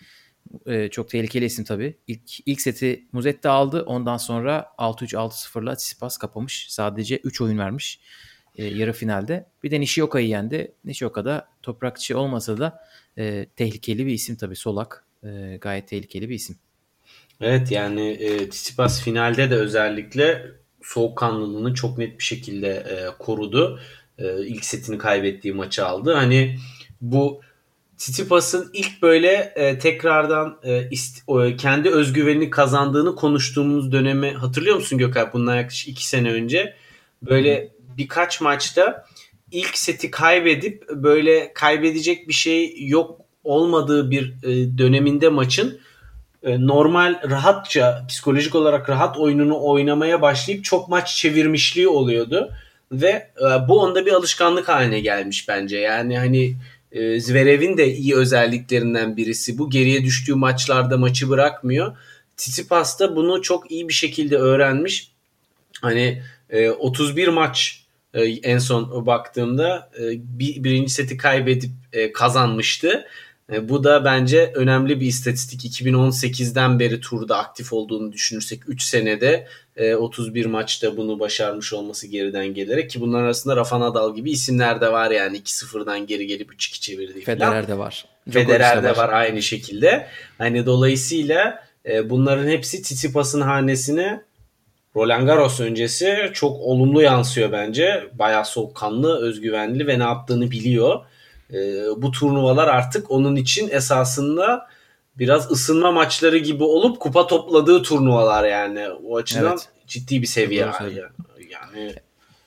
E, çok tehlikeli isim tabii. İlk, ilk seti Muzetti aldı. Ondan sonra 6-3 6-0'la Tsitsipas kapamış. Sadece 3 oyun vermiş e, yarı finalde. Bir de Nishioka'yı yendi. Nishioka da toprakçı olmasa da e, tehlikeli bir isim tabii Solak. E, gayet tehlikeli bir isim. Evet yani e, Tsitsipas finalde de özellikle soğukkanlılığını çok net bir şekilde e, korudu. E, ilk setini kaybettiği maçı aldı. Hani bu Tsitsipas'ın ilk böyle e, tekrardan e, ist, o, kendi özgüvenini kazandığını konuştuğumuz dönemi hatırlıyor musun Gökalp? Bundan yaklaşık iki sene önce. Böyle birkaç maçta ilk seti kaybedip böyle kaybedecek bir şey yok olmadığı bir e, döneminde maçın e, normal rahatça psikolojik olarak rahat oyununu oynamaya başlayıp çok maç çevirmişliği oluyordu ve e, bu onda bir alışkanlık haline gelmiş bence. Yani hani Zverev'in de iyi özelliklerinden birisi bu. Geriye düştüğü maçlarda maçı bırakmıyor. Tsitsipas da bunu çok iyi bir şekilde öğrenmiş. Hani 31 maç en son baktığımda bir, birinci seti kaybedip kazanmıştı. E, bu da bence önemli bir istatistik. 2018'den beri turda aktif olduğunu düşünürsek 3 senede e, 31 maçta bunu başarmış olması geriden gelerek ki bunların arasında Rafa Nadal gibi isimler de var yani 2-0'dan geri gelip 3-2 çevirdiği Federer de var. Federer de var. aynı şekilde. Hani dolayısıyla e, bunların hepsi Tsitsipas'ın hanesine Roland Garros öncesi çok olumlu yansıyor bence. Bayağı soğukkanlı, özgüvenli ve ne yaptığını biliyor e, bu turnuvalar artık onun için esasında biraz ısınma maçları gibi olup kupa topladığı turnuvalar yani. O açıdan evet. ciddi bir seviye yani. yani.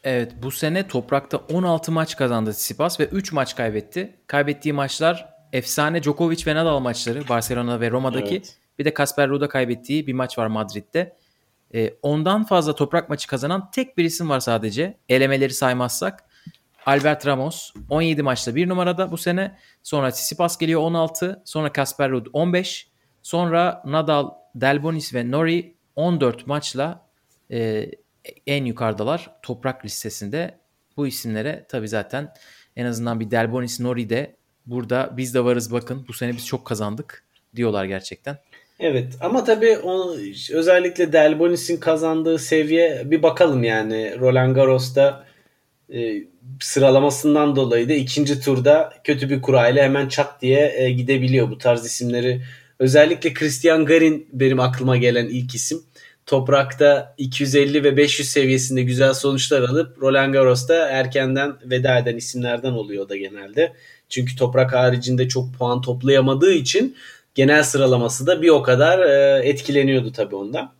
Evet bu sene toprakta 16 maç kazandı Tsitsipas ve 3 maç kaybetti. Kaybettiği maçlar efsane Djokovic ve Nadal maçları Barcelona ve Roma'daki Evet. bir de Kasper Ruud'a kaybettiği bir maç var Madrid'de. E, ondan fazla toprak maçı kazanan tek bir isim var sadece. Elemeleri saymazsak. Albert Ramos 17 maçta bir numarada bu sene. Sonra Tsitsipas geliyor 16. Sonra Kasper Ruud 15. Sonra Nadal, Delbonis ve Nori 14 maçla e, en yukarıdalar toprak listesinde. Bu isimlere tabii zaten en azından bir Delbonis Nori de burada biz de varız bakın bu sene biz çok kazandık diyorlar gerçekten. Evet ama tabii o, özellikle Delbonis'in kazandığı seviye bir bakalım yani Roland Garros'ta e, sıralamasından dolayı da ikinci turda kötü bir kurayla hemen çat diye e, gidebiliyor bu tarz isimleri. Özellikle Christian Garin benim aklıma gelen ilk isim. Toprakta 250 ve 500 seviyesinde güzel sonuçlar alıp Roland Garros'ta erkenden veda eden isimlerden oluyor da genelde. Çünkü toprak haricinde çok puan toplayamadığı için genel sıralaması da bir o kadar e, etkileniyordu tabii ondan.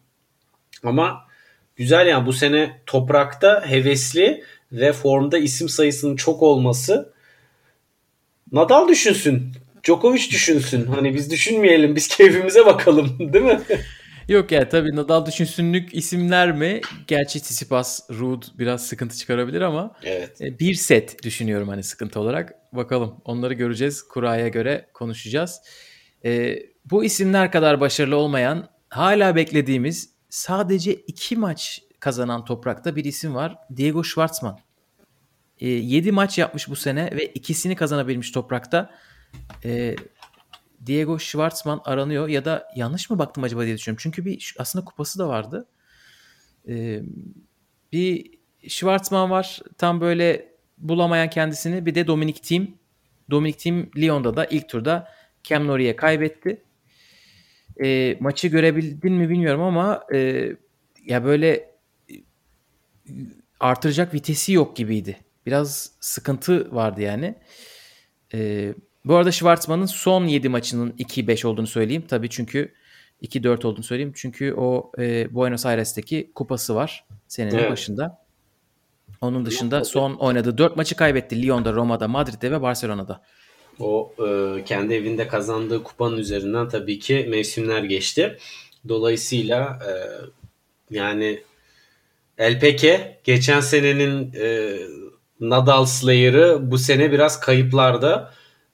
Ama güzel yani bu sene toprakta hevesli ve formda isim sayısının çok olması Nadal düşünsün. Djokovic düşünsün. Hani biz düşünmeyelim. Biz keyfimize bakalım. Değil mi? Yok ya tabii Nadal düşünsünlük isimler mi? Gerçi Tsitsipas, Ruud biraz sıkıntı çıkarabilir ama Evet. e, bir set düşünüyorum hani sıkıntı olarak. Bakalım onları göreceğiz. Kuraya göre konuşacağız. E, bu isimler kadar başarılı olmayan hala beklediğimiz sadece iki maç kazanan toprakta bir isim var. Diego Schwartzman. 7 maç yapmış bu sene ve ikisini kazanabilmiş toprakta. E, Diego Schwartzman aranıyor ya da yanlış mı baktım acaba diye düşünüyorum. Çünkü bir aslında kupası da vardı. E, bir Schwartzman var tam böyle bulamayan kendisini. Bir de Dominic Thiem. Dominic Thiem Lyon'da da ilk turda Cam Norrie'ye kaybetti. E, maçı görebildin mi bilmiyorum ama e, ya böyle e, artıracak vitesi yok gibiydi. Biraz sıkıntı vardı yani. E, bu arada Schwartzman'ın son 7 maçının 2-5 olduğunu söyleyeyim. Tabii çünkü 2-4 olduğunu söyleyeyim. Çünkü o e, Buenos Aires'teki kupası var senenin Evet. başında. Onun dışında son oynadığı 4 maçı kaybetti. Lyon'da, Roma'da, Madrid'de ve Barcelona'da. O e, kendi evinde kazandığı kupanın üzerinden tabii ki mevsimler geçti. Dolayısıyla e, yani Elpeke geçen senenin e, Nadal Slayer'ı bu sene biraz kayıplarda.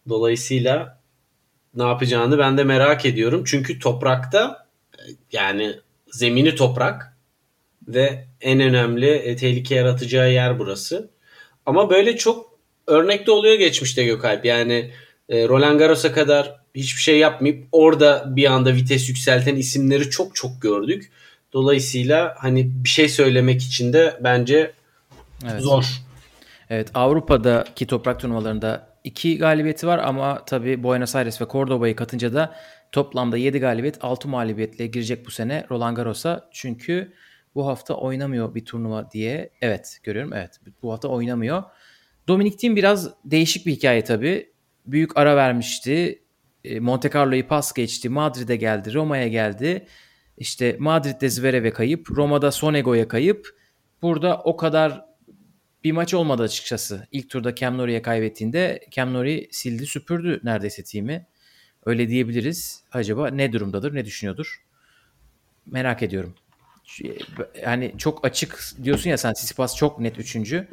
Dolayısıyla ne yapacağını ben de merak ediyorum. Çünkü toprakta yani zemini toprak ve en önemli e, tehlike yaratacağı yer burası. Ama böyle çok örnekte oluyor geçmişte Gökalp. Yani e, Roland Garros'a kadar hiçbir şey yapmayıp orada bir anda vites yükselten isimleri çok çok gördük. Dolayısıyla hani bir şey söylemek için de bence Evet. zor. Evet Avrupa'daki toprak turnuvalarında 2 galibiyeti var ama tabii Buenos Aires ve Cordoba'yı katınca da toplamda 7 galibiyet 6 mağlubiyetle girecek bu sene Roland Garros'a. Çünkü bu hafta oynamıyor bir turnuva diye. Evet görüyorum evet bu hafta oynamıyor. Dominic Thiem biraz değişik bir hikaye tabii. Büyük ara vermişti. E, Monte Carlo'yu pas geçti. Madrid'e geldi. Roma'ya geldi. İşte Madrid'de Zverev'e kayıp. Roma'da Sonego'ya kayıp. Burada o kadar bir maç olmadı açıkçası. İlk turda Cam Norrie'ye kaybettiğinde Cam Norrie sildi süpürdü neredeyse team'i. Öyle diyebiliriz. Acaba ne durumdadır, ne düşünüyordur? Merak ediyorum. Yani çok açık diyorsun ya sen Tsitsipas çok net üçüncü.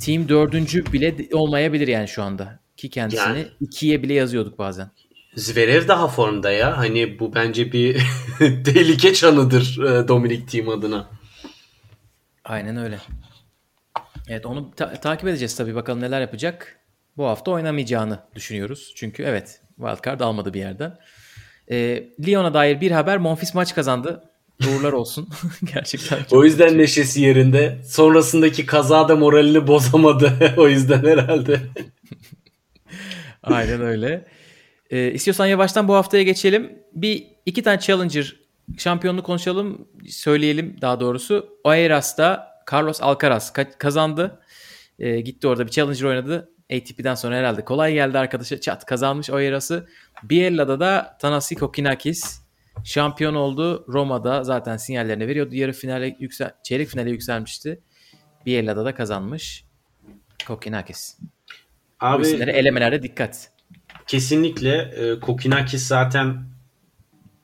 Team dördüncü bile olmayabilir yani şu anda. Ki kendisini Yani. ikiye bile yazıyorduk bazen. Zverev daha formda ya. Hani bu bence bir tehlike çanıdır e, Dominic Thiem adına. Aynen öyle. Evet onu ta- takip edeceğiz tabii bakalım neler yapacak. Bu hafta oynamayacağını düşünüyoruz. Çünkü evet wildcard almadı bir yerden. Ee, Lyon'a dair bir haber. Monfils maç kazandı. Uğurlar olsun. Gerçekten. çok- O yüzden neşesi yerinde. Sonrasındaki kaza da moralini bozamadı. o yüzden herhalde. Aynen öyle. Ee, istiyorsan yavaştan bu haftaya geçelim. Bir iki tane Challenger şampiyonluğu konuşalım. Söyleyelim daha doğrusu. Oeras'ta Carlos Alcaraz ka- kazandı. Ee, gitti orada bir Challenger oynadı. ATP'den sonra herhalde kolay geldi arkadaşa. Çat kazanmış Oeras'ı. Biella'da da Thanasi Kokinakis şampiyon oldu. Roma'da zaten sinyallerini veriyordu. Yarı finale yüksel çeyrek finale yükselmişti. Biella'da da kazanmış. Kokinakis. Bu Abi isimlere elemelerde dikkat. kesinlikle e, Kokinakis zaten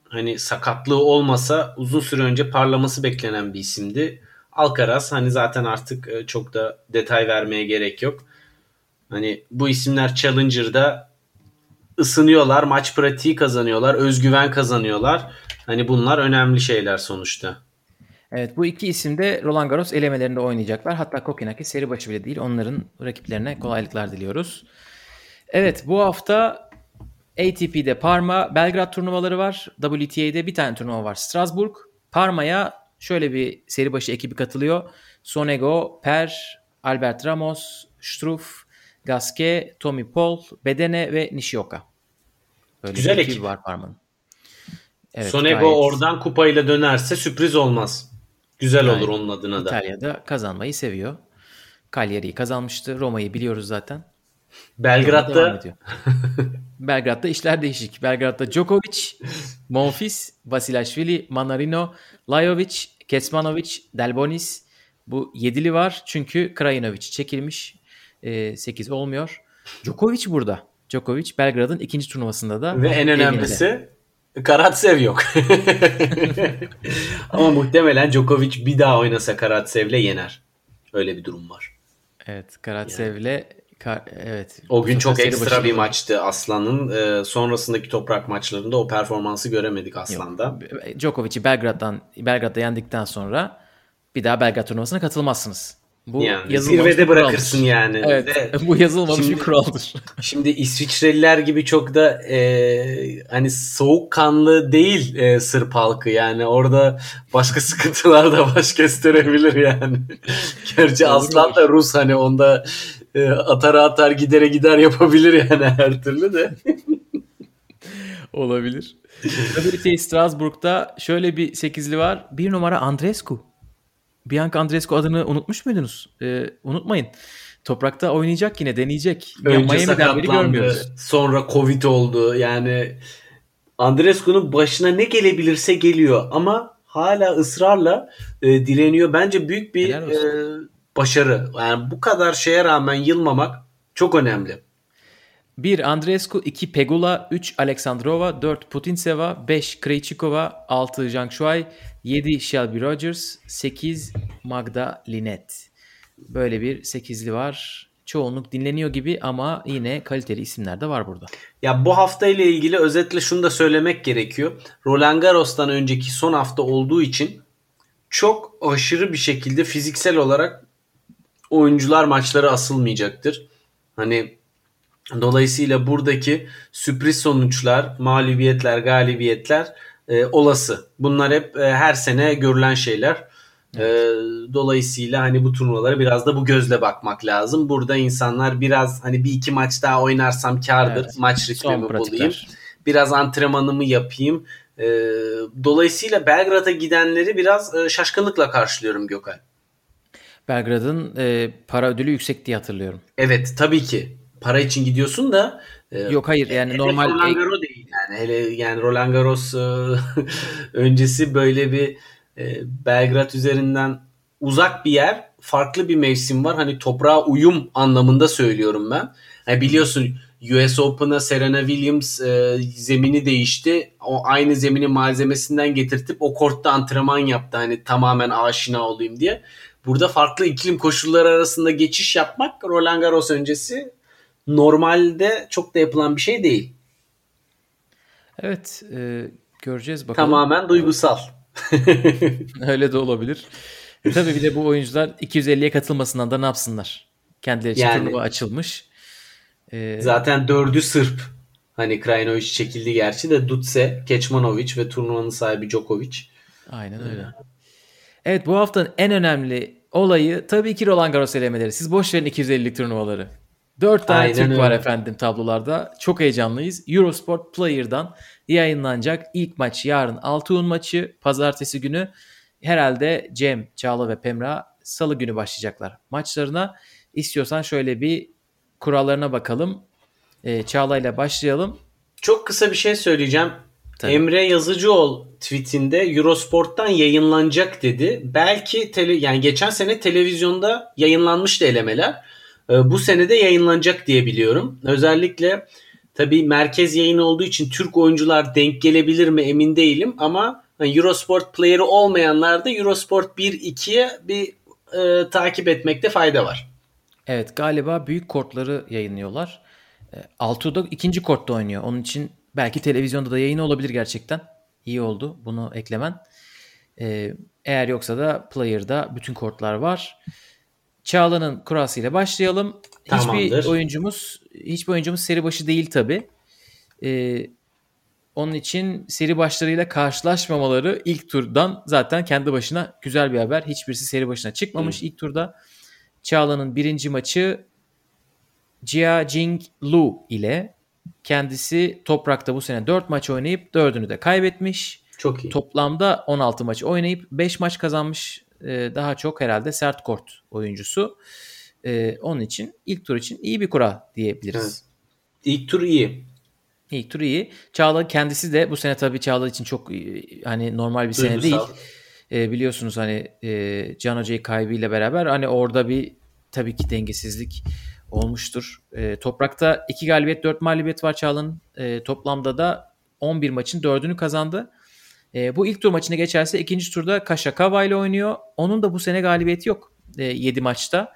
hani sakatlığı olmasa uzun süre önce parlaması beklenen bir isimdi. Alcaraz hani zaten artık e, çok da detay vermeye gerek yok. Hani bu isimler Challenger'da ısınıyorlar, maç pratiği kazanıyorlar, özgüven kazanıyorlar. Hani bunlar önemli şeyler sonuçta. Evet bu iki isim de Roland Garros elemelerinde oynayacaklar. Hatta Kokinaki seri başı bile değil. Onların rakiplerine kolaylıklar diliyoruz. Evet bu hafta ATP'de Parma, Belgrad turnuvaları var. WTA'de bir tane turnuva var. Strasbourg. Parma'ya şöyle bir seri başı ekibi katılıyor. Sonego, Per, Albert Ramos, Struff, Gasquet, Tommy Paul, Bedene ve Nishioka. Böyle Güzel bir ekip var Parma'nın. Evet, Sonego gayet... oradan kupayla dönerse sürpriz olmaz. Güzel gayet olur onun adına da. İtalya'da kazanmayı seviyor. Cagliari'yi kazanmıştı. Roma'yı biliyoruz zaten. Belgrad'da Belgrad'da işler değişik. Belgrad'da Djokovic, Monfils, Vasilashvili, Manarino, Lajovic, Kesmanovic, Delbonis. Bu yedili var çünkü Krajinovic çekilmiş. E, 8 olmuyor. Djokovic burada. Djokovic Belgrad'ın ikinci turnuvasında da. Ve en önemlisi elinde. Karatsev yok. Ama muhtemelen Djokovic bir daha oynasa Karatsev'le yener. Öyle bir durum var. Evet Karatsev'le yani. Ka- evet. O gün çok ekstra bir maçtı Aslan'ın. Ee, sonrasındaki toprak maçlarında o performansı göremedik Aslan'da. Djokovic'i Belgrad'dan Belgrad'da yendikten sonra bir daha Belgrad turnuvasına katılmazsınız. Bu yani zirvede bırakırsın kuraldır. yani. Evet. Ve bu yazılmamış şimdi, bir kuraldır. Şimdi İsviçreliler gibi çok da e, hani soğukkanlı değil e, Sırp halkı yani orada başka sıkıntılar da baş gösterebilir yani. Gerçi Aslan da Rus hani onda e, atar atar gidere gider yapabilir yani her türlü de. Olabilir. WTA Strasbourg'da şöyle bir sekizli var. Bir numara Andrescu. Bianca Andrescu adını unutmuş muydunuz? Ee, unutmayın. Toprakta oynayacak yine deneyecek. Önce ya sakatlandı. Sonra Covid oldu. Yani Andrescu'nun başına ne gelebilirse geliyor ama hala ısrarla e, direniyor. Bence büyük bir e, başarı. Yani bu kadar şeye rağmen yılmamak çok önemli. 1 Andrescu, 2 Pegula, 3 Aleksandrova, 4 Putinseva, 5 Krejcikova, 6 Zhang Shuai, 7 Shelby Rogers, 8 Magda Linet. Böyle bir sekizli var. Çoğunluk dinleniyor gibi ama yine kaliteli isimler de var burada. Ya bu hafta ile ilgili özetle şunu da söylemek gerekiyor. Roland Garros'tan önceki son hafta olduğu için çok aşırı bir şekilde fiziksel olarak oyuncular maçları asılmayacaktır. Hani dolayısıyla buradaki sürpriz sonuçlar, mağlubiyetler, galibiyetler e, olası. Bunlar hep e, her sene görülen şeyler. E, evet. E, dolayısıyla hani bu turnuvalara biraz da bu gözle bakmak lazım. Burada insanlar biraz hani bir iki maç daha oynarsam kardır. Evet. Maç ritmimi bulayım. Biraz antrenmanımı yapayım. E, dolayısıyla Belgrad'a gidenleri biraz e, şaşkınlıkla karşılıyorum Gökay. Belgrad'ın e, para ödülü yüksek diye hatırlıyorum. Evet tabii ki. Para için gidiyorsun da e, Yok hayır yani normal Roland Garros değil yani hele yani Roland Garros e, öncesi böyle bir e, Belgrad üzerinden uzak bir yer farklı bir mevsim var hani toprağa uyum anlamında söylüyorum ben. Yani biliyorsun US Open'a Serena Williams e, zemini değişti. O aynı zeminin malzemesinden getirtip o kortta antrenman yaptı. Hani tamamen aşina olayım diye. Burada farklı iklim koşulları arasında geçiş yapmak Roland Garros öncesi normalde çok da yapılan bir şey değil. Evet e, göreceğiz bakalım. Tamamen duygusal. Öyle de olabilir. E, tabii bir de bu oyuncular 250'ye katılmasından da ne yapsınlar? Kendileri için yani, turnuva açılmış. Ee, zaten dördü Sırp. Hani Krajinovic çekildi gerçi de Dutse, Keçmanovic ve turnuvanın sahibi Djokovic. Aynen öyle. Evet bu haftanın en önemli olayı tabii ki Roland Garros elemeleri. Siz boş verin 250'lik turnuvaları. Dört tane Aynen Türk öyle. var efendim tablolarda. Çok heyecanlıyız. Eurosport Player'dan yayınlanacak ilk maç yarın Altıun maçı. Pazartesi günü herhalde Cem, Çağla ve Pemra salı günü başlayacaklar maçlarına. İstiyorsan şöyle bir kurallarına bakalım. Ee, Çağla ile başlayalım. Çok kısa bir şey söyleyeceğim. Tabii. Emre Yazıcıoğlu tweetinde Eurosport'tan yayınlanacak dedi. Belki tele, yani geçen sene televizyonda yayınlanmıştı elemeler. Ee, bu senede yayınlanacak diye biliyorum. Özellikle tabii merkez yayını olduğu için Türk oyuncular denk gelebilir mi emin değilim ama hani Eurosport player'ı olmayanlar da Eurosport 1-2'ye bir e, takip etmekte fayda var. Evet galiba büyük kortları yayınlıyorlar. E, Altuğ ikinci kortta oynuyor. Onun için belki televizyonda da yayını olabilir gerçekten. İyi oldu bunu eklemen. E, eğer yoksa da Player'da bütün kortlar var. Çağla'nın kurasıyla başlayalım. Tamamdır. Hiçbir oyuncumuz hiçbir oyuncumuz seri başı değil tabi. Ee, onun için seri başlarıyla karşılaşmamaları ilk turdan zaten kendi başına güzel bir haber. Hiçbirisi seri başına çıkmamış Hı. ilk turda. Çağla'nın birinci maçı Jia Jing Lu ile kendisi toprakta bu sene 4 maç oynayıp 4'ünü de kaybetmiş. Çok iyi. Toplamda 16 maç oynayıp 5 maç kazanmış. Ee, daha çok herhalde sert kort oyuncusu. Ee, onun için ilk tur için iyi bir kura diyebiliriz. Evet. İlk tur iyi. İlk tur iyi. Çağla kendisi de bu sene tabii Çağla için çok hani normal bir sene değil. Ee, biliyorsunuz hani e, Can Hoca'yı kaybıyla beraber hani orada bir tabii ki dengesizlik olmuştur. E, toprakta 2 galibiyet 4 mağlubiyet var Çağla'nın. E, toplamda da 11 maçın 4'ünü kazandı. E, bu ilk tur maçına geçerse ikinci turda Kaşakava ile oynuyor. Onun da bu sene galibiyeti yok e, 7 maçta.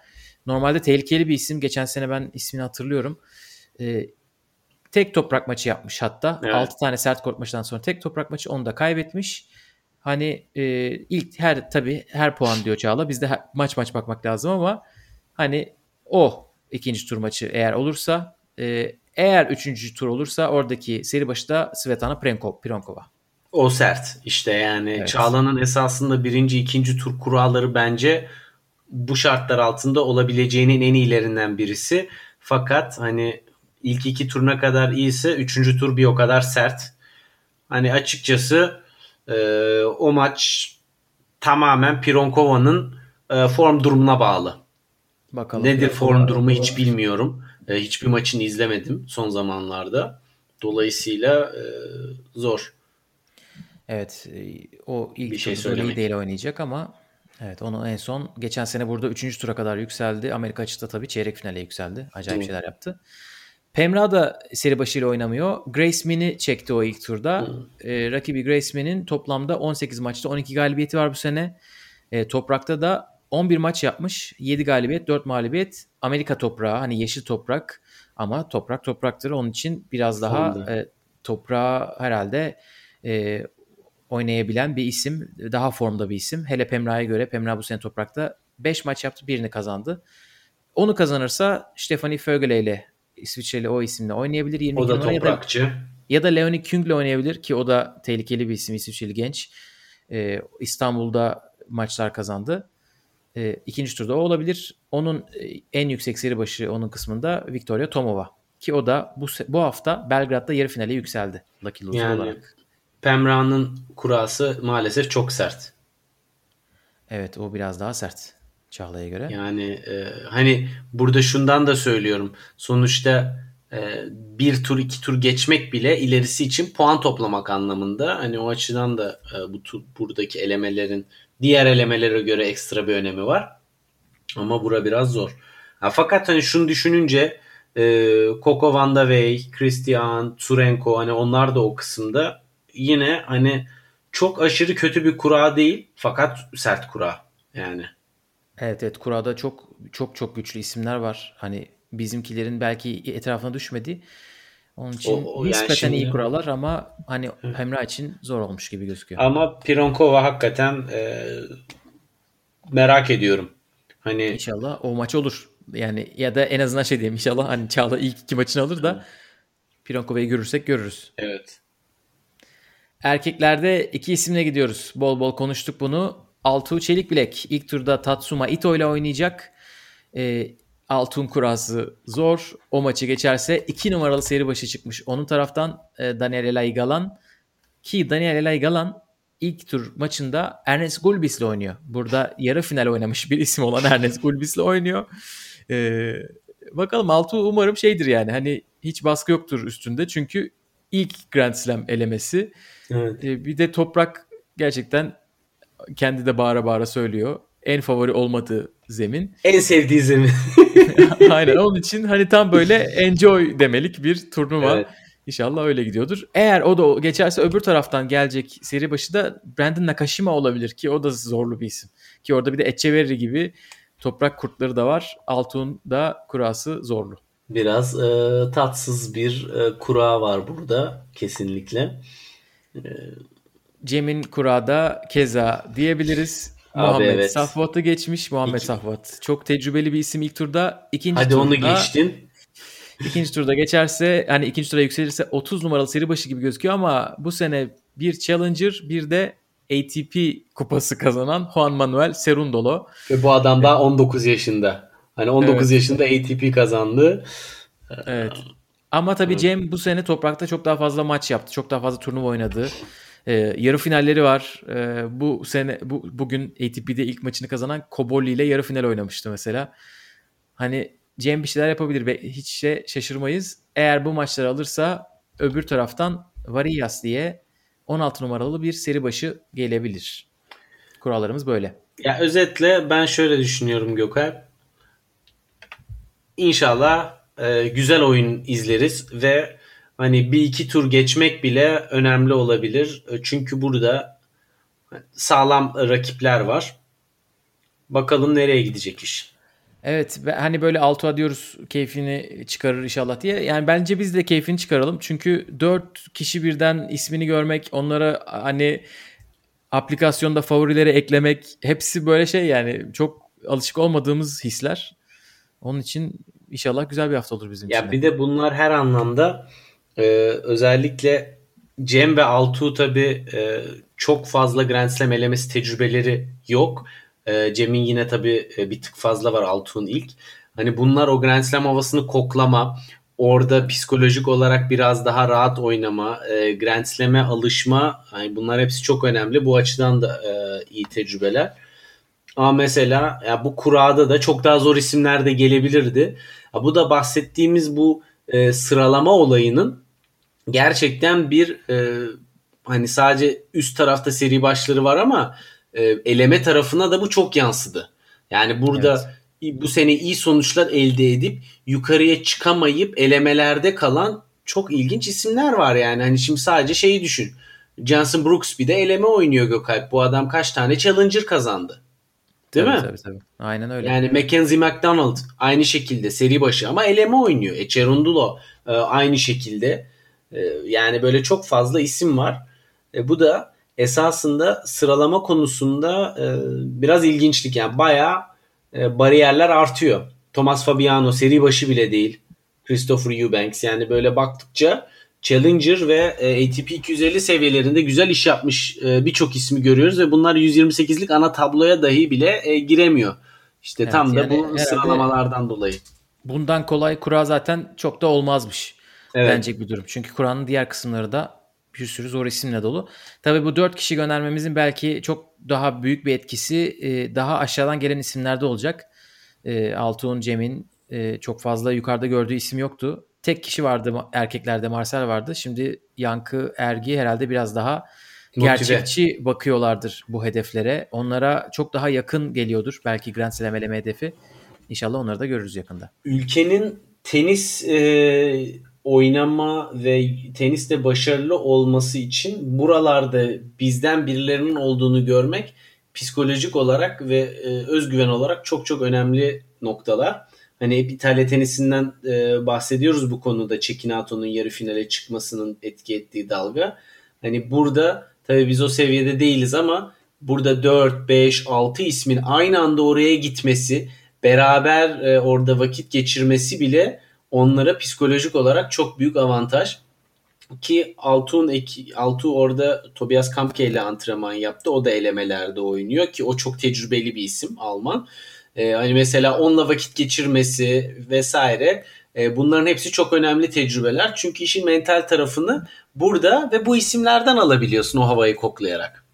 Normalde tehlikeli bir isim. Geçen sene ben ismini hatırlıyorum. E, tek toprak maçı yapmış hatta. Evet. 6 tane sert kort maçından sonra tek toprak maçı onu da kaybetmiş. Hani e, ilk her tabii her puan diyor Çağla. Bizde her, maç maç bakmak lazım ama hani o ikinci tur maçı eğer olursa e, eğer üçüncü tur olursa oradaki seri başı da Svetlana Prinkova. O sert işte yani evet. Çağla'nın esasında birinci ikinci tur kuralları bence bu şartlar altında olabileceğinin en iyilerinden birisi. Fakat hani ilk iki turuna kadar iyiyse üçüncü tur bir o kadar sert. Hani açıkçası e, o maç tamamen Pironkova'nın e, form durumuna bağlı. Bakalım. Nedir form durumu hiç bilmiyorum. E, hiçbir maçını izlemedim son zamanlarda. Dolayısıyla e, zor. Evet e, o ilk bir şey söylemeyi değil oynayacak ama evet onu en son geçen sene burada 3. tura kadar yükseldi. Amerika açıkta tabii çeyrek finale yükseldi. Acayip Hı. şeyler yaptı. Pemra da seri başıyla oynamıyor. Grace Min'i çekti o ilk turda. Ee, rakibi Grace Min'in toplamda 18 maçta 12 galibiyeti var bu sene. Ee, toprakta da 11 maç yapmış. 7 galibiyet, 4 mağlubiyet. Amerika toprağı hani yeşil toprak ama toprak topraktır. Onun için biraz daha e, toprağı herhalde e, oynayabilen bir isim. Daha formda bir isim. Hele Pemra'ya göre Pemra bu sene toprakta 5 maç yaptı birini kazandı. Onu kazanırsa Stephanie Fögele ile İsviçreli o isimle oynayabilir. 22 o da toprakçı. Ya da, ya da Leonie Küng ile oynayabilir ki o da tehlikeli bir isim İsviçreli genç. Ee, İstanbul'da maçlar kazandı. Ee, ikinci turda o olabilir. Onun e, en yüksek seri başı onun kısmında Victoria Tomova. Ki o da bu bu hafta Belgrad'da yarı finale yükseldi. Lucky Loser yani, olarak. Pemra'nın kurası maalesef çok sert. Evet o biraz daha sert Çağla'ya göre. Yani e, hani burada şundan da söylüyorum. Sonuçta e, bir tur iki tur geçmek bile ilerisi için puan toplamak anlamında. Hani o açıdan da e, bu tur, buradaki elemelerin diğer elemelere göre ekstra bir önemi var. Ama bura biraz zor. Ha, fakat hani şunu düşününce e, Coco Van de Wey, Christian, Turenko hani onlar da o kısımda yine hani çok aşırı kötü bir kura değil fakat sert kura yani. Evet evet kurada çok çok çok güçlü isimler var. Hani bizimkilerin belki etrafına düşmedi. Onun için o, o nispeten yani iyi kurallar ama hani Emrah için zor olmuş gibi gözüküyor. Ama Pironkova hakikaten e, merak ediyorum. Hani inşallah o maç olur. Yani ya da en azından şey diyeyim inşallah hani Çağla ilk iki maçını alır da Pironkova'yı görürsek görürüz. Evet. Erkeklerde iki isimle gidiyoruz. Bol bol konuştuk bunu. Altuğ Çelikbilek ilk turda Tatsuma Ito ile oynayacak. E, Altun kurası zor. O maçı geçerse 2 numaralı seri başı çıkmış. Onun taraftan e, Daniel Elay Galan ki Daniel Elay Galan ilk tur maçında Ernest Gulbis ile oynuyor. Burada yarı final oynamış bir isim olan Ernest Gulbis ile oynuyor. E, bakalım Altuğ umarım şeydir yani hani hiç baskı yoktur üstünde. Çünkü ilk Grand Slam elemesi. Evet. E, bir de toprak gerçekten kendi de bağıra bağıra söylüyor. en favori olmadığı zemin. En sevdiği zemin. Aynen onun için hani tam böyle enjoy demelik bir turnuva. Evet. İnşallah öyle gidiyordur. Eğer o da geçerse öbür taraftan gelecek seri başı da Brandon Nakashima olabilir ki o da zorlu bir isim. Ki orada bir de Echeverri gibi toprak kurtları da var. Altun da kurası zorlu. Biraz e, tatsız bir e, kura var burada kesinlikle. Cem'in kurada keza diyebiliriz. Abi Muhammed evet. Safvat'ı geçmiş. Muhammed İki- Safvat. Çok tecrübeli bir isim ilk turda. İkinci Hadi turda, onu geçtin. İkinci turda geçerse hani ikinci tura yükselirse 30 numaralı seri başı gibi gözüküyor ama bu sene bir Challenger bir de ATP kupası kazanan Juan Manuel Cerundolo. Ve bu adam daha 19 yaşında. Hani 19 Evet. yaşında ATP kazandı. Evet. Ama tabii Cem bu sene toprakta çok daha fazla maç yaptı. Çok daha fazla turnuva oynadı. Ee, yarı finalleri var. Ee, bu sene bu bugün ATP'de ilk maçını kazanan Koboli ile yarı final oynamıştı mesela. Hani Cem bir şeyler yapabilir ve hiç şey şaşırmayız. Eğer bu maçları alırsa öbür taraftan Varillas diye 16 numaralı bir seri başı gelebilir. Kurallarımız böyle. Ya özetle ben şöyle düşünüyorum Gökhan. İnşallah e, güzel oyun izleriz ve hani bir iki tur geçmek bile önemli olabilir. E, Çünkü burada sağlam rakipler var. Bakalım nereye gidecek iş. Evet ve hani böyle Altuğ'a diyoruz keyfini çıkarır inşallah diye. Yani bence biz de keyfini çıkaralım. Çünkü 4 kişi birden ismini görmek, onlara hani aplikasyonda favorilere eklemek hepsi böyle şey yani çok alışık olmadığımız hisler. Onun için inşallah güzel bir hafta olur bizim için. Ya bir de bunlar her anlamda e, özellikle Cem ve Altuğ tabi çok fazla Grand Slam elemesi tecrübeleri yok. E, Cem'in yine tabi bir tık fazla var Altuğ'un ilk. Hani bunlar o Grand Slam havasını koklama, orada psikolojik olarak biraz daha rahat oynama, e, Grand Slam'e alışma, hani bunlar hepsi çok önemli. Bu açıdan da e, iyi tecrübeler. Ama mesela ya bu kurada da çok daha zor isimler de gelebilirdi. Ya bu da bahsettiğimiz bu e, sıralama olayının gerçekten bir e, hani sadece üst tarafta seri başları var ama e, eleme tarafına da bu çok yansıdı. Yani burada bu sene iyi sonuçlar elde edip yukarıya çıkamayıp elemelerde kalan çok ilginç isimler var yani. Hani şimdi sadece şeyi düşün. Johnson Brooks bir de eleme oynuyor Gökalp. Bu adam kaç tane Challenger kazandı. Değil Tabii, mi? Tabii tabii. Aynen öyle. Yani Mackenzie McDonald aynı şekilde seri başı ama eleme oynuyor. E Cerundolo e, aynı şekilde. E, yani böyle çok fazla isim var. E, bu da esasında sıralama konusunda biraz ilginçlik. Yani bayağı bariyerler artıyor. Thomas Fabiano seri başı bile değil. Christopher Eubanks yani böyle baktıkça Challenger ve e, ATP 250 seviyelerinde güzel iş yapmış e, birçok ismi görüyoruz ve bunlar 128'lik ana tabloya dahi bile e, giremiyor. İşte Evet, tam da yani bu herhalde- sıralamalardan dolayı. Bundan kolay kura zaten çok da olmazmış. Evet. Bence bir durum. Çünkü Kur'an'ın diğer kısımları da bir sürü zor isimle dolu. Tabii bu dört kişi göndermemizin belki çok daha büyük bir etkisi daha aşağıdan gelen isimlerde olacak. Altuğ'un, Cem'in çok fazla yukarıda gördüğü isim yoktu. Tek kişi vardı erkeklerde Marcel vardı. Şimdi Yankı, Ergi herhalde biraz daha Motive. gerçekçi bakıyorlardır bu hedeflere. Onlara çok daha yakın geliyordur belki Grand Slam eleme hedefi. İnşallah onları da görürüz yakında. ülkenin tenis e, oynama ve teniste başarılı olması için buralarda bizden birilerinin olduğunu görmek psikolojik olarak ve e, özgüven olarak çok çok önemli noktalar. Hani hep İtalya tenisinden e, bahsediyoruz bu konuda Çekinato'nun yarı finale çıkmasının etki ettiği dalga. Hani burada tabii biz o seviyede değiliz ama burada 4, 5, 6 ismin aynı anda oraya gitmesi, beraber e, orada vakit geçirmesi bile onlara psikolojik olarak çok büyük avantaj. Ki Altun Altuğ orada Tobias Kampke ile antrenman yaptı. O da elemelerde oynuyor ki o çok tecrübeli bir isim Alman. Ee, hani mesela onunla vakit geçirmesi vesaire e, bunların hepsi çok önemli tecrübeler. Çünkü işin mental tarafını burada ve bu isimlerden alabiliyorsun o havayı koklayarak.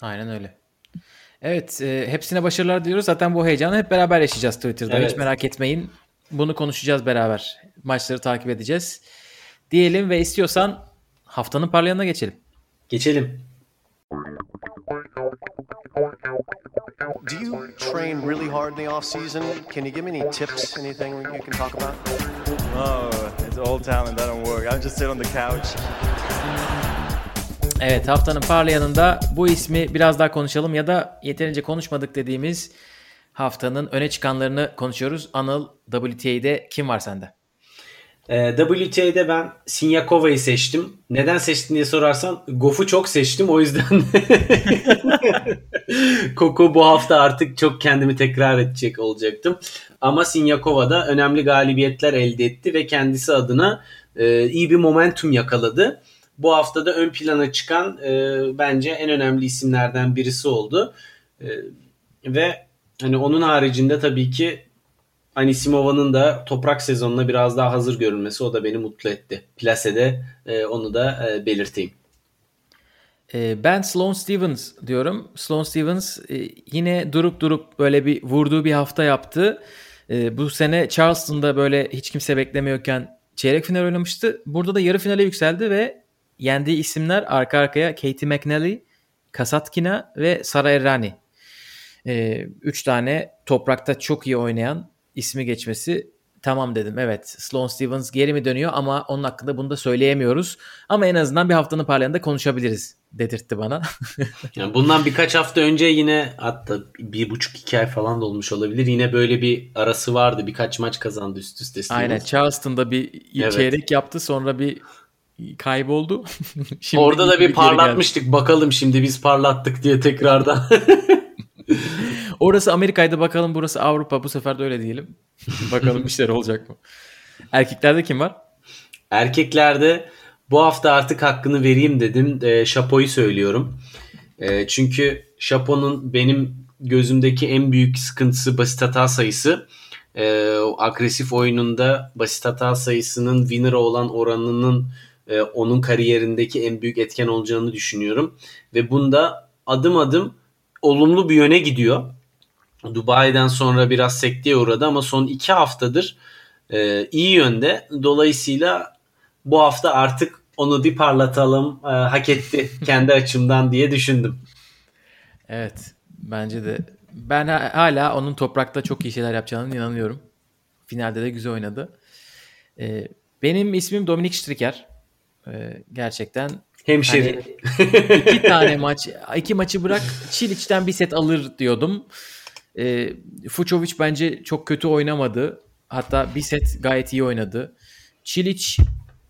Aynen öyle. Evet, e, hepsine başarılar diliyoruz. Zaten bu heyecanı hep beraber yaşayacağız Twitter'da. Evet. Hiç merak etmeyin. Bunu konuşacağız beraber. Maçları takip edeceğiz. Diyelim ve istiyorsan haftanın parlayanına geçelim. Geçelim. Do you train really hard in the off season? Can you give me any tips, anything you can talk about? Oh, it's old talent that don't work. I just sit on the couch. Evet haftanın parlayanında bu ismi biraz daha konuşalım ya da yeterince konuşmadık dediğimiz haftanın öne çıkanlarını konuşuyoruz. Anıl WTA'de kim var sende? E, WTA'de ben Sinyakova'yı seçtim. Neden seçtin diye sorarsan Goff'u çok seçtim o yüzden Koko bu hafta artık çok kendimi tekrar edecek olacaktım. Ama Sinyakova da önemli galibiyetler elde etti ve kendisi adına e, iyi bir momentum yakaladı. Bu hafta da ön plana çıkan e, bence en önemli isimlerden birisi oldu. E, ve hani onun haricinde tabii ki Anisimova'nın da toprak sezonuna biraz daha hazır görülmesi o da beni mutlu etti. Plase'de e, onu da e, belirteyim. E, ben Sloane Stevens diyorum. Sloane Stevens e, yine durup durup böyle bir vurduğu bir hafta yaptı. E, bu sene Charleston'da böyle hiç kimse beklemiyorken çeyrek final oynamıştı. Burada da yarı finale yükseldi ve yendiği isimler arka arkaya Katie McNally, Kasatkina ve Sara Errani. Üç tane toprakta çok iyi oynayan ismi geçmesi tamam dedim. Evet Sloane Stevens geri mi dönüyor ama onun hakkında bunu da söyleyemiyoruz. Ama en azından bir haftanın parlayanında konuşabiliriz dedirtti bana. yani bundan birkaç hafta önce yine hatta bir buçuk iki ay falan da olmuş olabilir. Yine böyle bir arası vardı. Birkaç maç kazandı üst üste. Stevens. Aynen Charleston'da bir evet. çeyrek yaptı sonra bir kayboldu. şimdi Orada da bir parlatmıştık. Bakalım şimdi biz parlattık diye tekrardan. Orası Amerika'ydı bakalım burası Avrupa bu sefer de öyle diyelim. bakalım işler olacak mı? Erkeklerde kim var? Erkeklerde bu hafta artık hakkını vereyim dedim. E, Şapo'yu söylüyorum. E, çünkü Şapo'nun benim gözümdeki en büyük sıkıntısı basit hata sayısı. E, agresif oyununda basit hata sayısının winner olan oranının e, onun kariyerindeki en büyük etken olacağını düşünüyorum. Ve bunda adım adım olumlu bir yöne gidiyor. Dubai'den sonra biraz sekteye uğradı ama son iki haftadır e, iyi yönde. Dolayısıyla bu hafta artık onu bir parlatalım e, hak etti kendi açımdan diye düşündüm. Evet bence de ben hala onun toprakta çok iyi şeyler yapacağına inanıyorum. Finalde de güzel oynadı. Ee, benim ismim Dominik Striker. Ee, gerçekten Hemşeri. Hani iki tane maç, iki maçı bırak Çiliç'ten bir set alır diyordum. E, Fucovic bence çok kötü oynamadı. Hatta bir set gayet iyi oynadı. Çiliç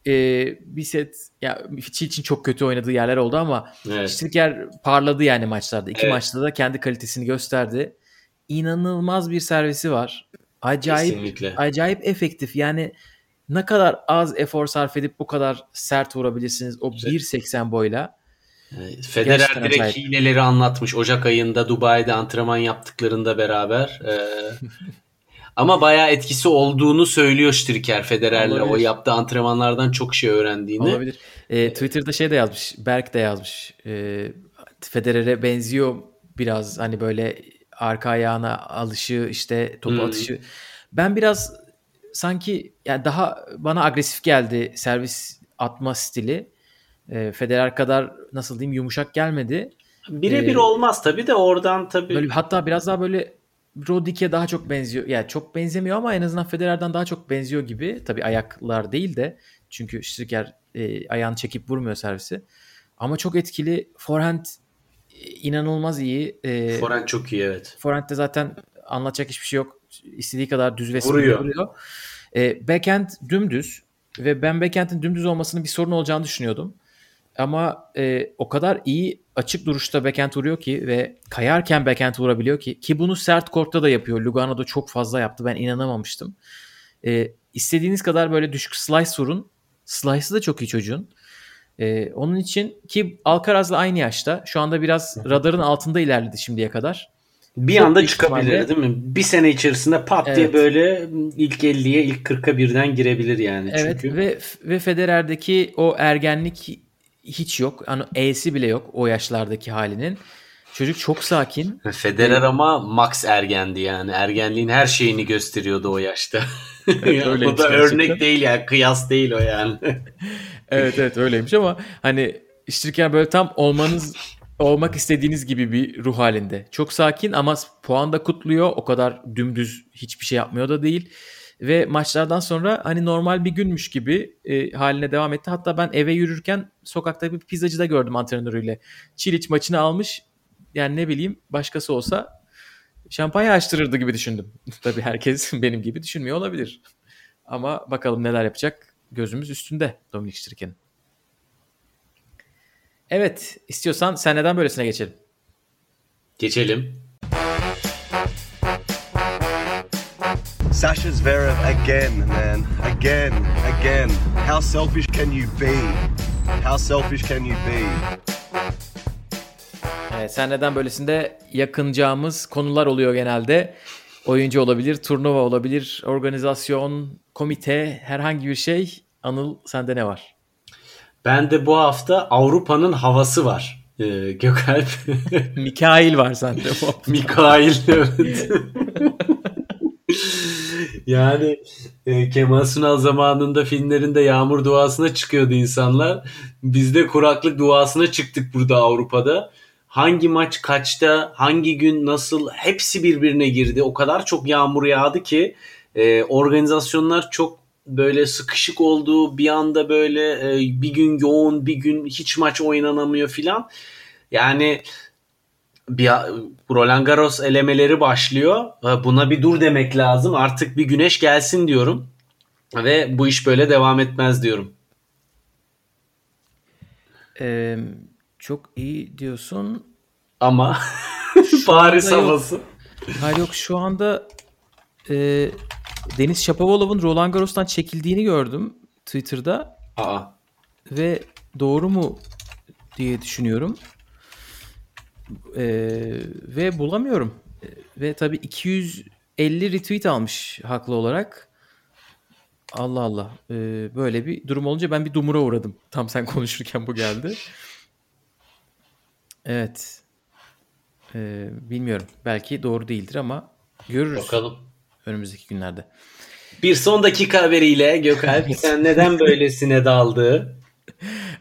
e, bir set ya Çiliç'in çok kötü oynadığı yerler oldu ama evet. Striker parladı yani maçlarda. İki evet. maçta da kendi kalitesini gösterdi. İnanılmaz bir servisi var. Acayip Kesinlikle. acayip efektif. Yani ne kadar az efor sarf edip bu kadar sert vurabilirsiniz o 1.80 boyla. Federer Gerçekten direkt acayip. hileleri anlatmış. Ocak ayında Dubai'de antrenman yaptıklarında beraber. Ee, ama bayağı etkisi olduğunu söylüyor Striker Federer'le. O yaptığı antrenmanlardan çok şey öğrendiğini. Olabilir. Ee, Twitter'da şey de yazmış. Berk de yazmış. Ee, Federer'e benziyor biraz. Hani böyle arka ayağına alışı işte topu hmm. atışı. Ben biraz sanki yani daha bana agresif geldi servis atma stili. E, Federer kadar nasıl diyeyim yumuşak gelmedi. Birebir ee, olmaz tabi de oradan tabi. Böyle, hatta biraz daha böyle Rodik'e daha çok benziyor. Yani çok benzemiyor ama en azından Federer'den daha çok benziyor gibi. Tabi ayaklar değil de çünkü Striker e, ayağını çekip vurmuyor servisi. Ama çok etkili. Forehand e, inanılmaz iyi. E, forehand çok iyi evet. Forehand'de zaten anlatacak hiçbir şey yok. İstediği kadar düz ve vuruyor. vuruyor. E, backhand dümdüz ve ben backhand'in dümdüz olmasının bir sorun olacağını düşünüyordum. Ama e, o kadar iyi açık duruşta backhand vuruyor ki ve kayarken backhand vurabiliyor ki ki bunu sert kortta da yapıyor. Lugano'da çok fazla yaptı. Ben inanamamıştım. E, istediğiniz kadar böyle düşük slice vurun. Slice'ı da çok iyi çocuğun. E, onun için ki Alcaraz'la aynı yaşta. Şu anda biraz radarın altında ilerledi şimdiye kadar. Bir Çok anda çıkabilir ihtimalle. değil mi? Bir sene içerisinde pat evet. diye böyle ilk 50'ye ilk 40'a birden girebilir yani. Evet çünkü. ve ve Federer'deki o ergenlik hiç yok. Hani E'si bile yok o yaşlardaki halinin. Çocuk çok sakin. Federer ama max ergendi yani. Ergenliğin her şeyini gösteriyordu o yaşta. Evet, o da örnek değil yani. Kıyas değil o yani. evet evet öyleymiş ama hani iştirken böyle tam olmanız olmak istediğiniz gibi bir ruh halinde. Çok sakin ama puan da kutluyor. O kadar dümdüz hiçbir şey yapmıyor da değil. Ve maçlardan sonra hani normal bir günmüş gibi e, haline devam etti. Hatta ben eve yürürken sokakta bir pizzacı da gördüm antrenörüyle. Çiliç maçını almış. Yani ne bileyim başkası olsa şampanya açtırırdı gibi düşündüm. Tabii herkes benim gibi düşünmüyor olabilir. Ama bakalım neler yapacak. Gözümüz üstünde Dominik Stricker'in. Evet, istiyorsan sen neden böylesine geçelim? Geçelim. Sasha Zverev again, man. Again, again. How selfish can you be? How selfish can you be? Evet, sen neden böylesinde yakınacağımız konular oluyor genelde. Oyuncu olabilir, turnuva olabilir, organizasyon, komite, herhangi bir şey. Anıl sende ne var? Ben de bu hafta Avrupa'nın havası var. Ee, Gökalp. Mikail var sende bu. Mikail evet. yani e, Kemal Sunal zamanında filmlerinde yağmur duasına çıkıyordu insanlar. Biz de kuraklık duasına çıktık burada Avrupa'da. Hangi maç kaçta, hangi gün nasıl hepsi birbirine girdi. O kadar çok yağmur yağdı ki e, organizasyonlar çok böyle sıkışık oldu. Bir anda böyle e, bir gün yoğun, bir gün hiç maç oynanamıyor filan. Yani bir Roland Garros elemeleri başlıyor. Buna bir dur demek lazım. Artık bir güneş gelsin diyorum. Ve bu iş böyle devam etmez diyorum. Ee, çok iyi diyorsun. Ama Paris havası. Hayır yok şu anda e, Deniz Shapovalov'un Roland Garros'tan çekildiğini gördüm Twitter'da. Aa. Ve doğru mu diye düşünüyorum. Ee, ve bulamıyorum. Ee, ve tabii 250 retweet almış haklı olarak. Allah Allah. Ee, böyle bir durum olunca ben bir dumura uğradım. Tam sen konuşurken bu geldi. Evet. Ee, bilmiyorum. Belki doğru değildir ama görürüz. Bakalım. Önümüzdeki günlerde. Bir son dakika haberiyle Gökalp sen neden böylesine daldı?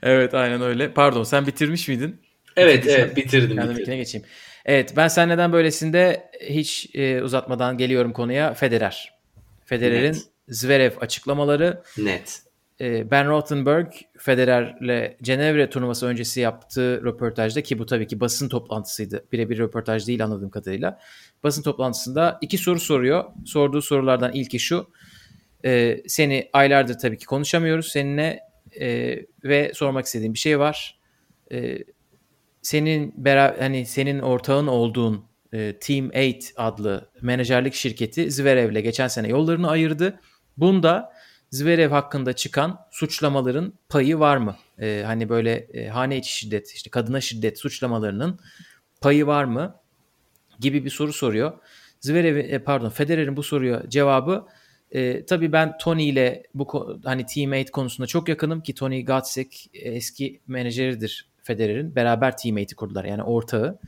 evet aynen öyle. Pardon sen bitirmiş miydin? Evet evet bitirdim. Ben de bitirdim. geçeyim. Evet ben sen neden böylesinde hiç e, uzatmadan geliyorum konuya Federer. Federer'in. Zverev açıklamaları. Net. E, ben Rothenberg Federer'le Cenevre turnuvası öncesi yaptığı röportajda ki bu tabii ki basın toplantısıydı. Birebir röportaj değil anladığım kadarıyla. Basın toplantısında iki soru soruyor. Sorduğu sorulardan ilki şu. E, seni aylardır tabii ki konuşamıyoruz seninle e, ve sormak istediğim bir şey var. E, senin beraber hani senin ortağın olduğun e, Team 8 adlı menajerlik şirketi Zverev'le geçen sene yollarını ayırdı. Bunda Zverev hakkında çıkan suçlamaların payı var mı? E, hani böyle e, hane içi şiddet, işte kadına şiddet suçlamalarının payı var mı? Gibi bir soru soruyor. Zverev e, pardon Federer'in bu soruya cevabı e, tabii ben Tony ile bu hani teammate konusunda çok yakınım ki Tony Gatsik e, eski menajeridir Federer'in. Beraber teammate'i kurdular yani ortağı.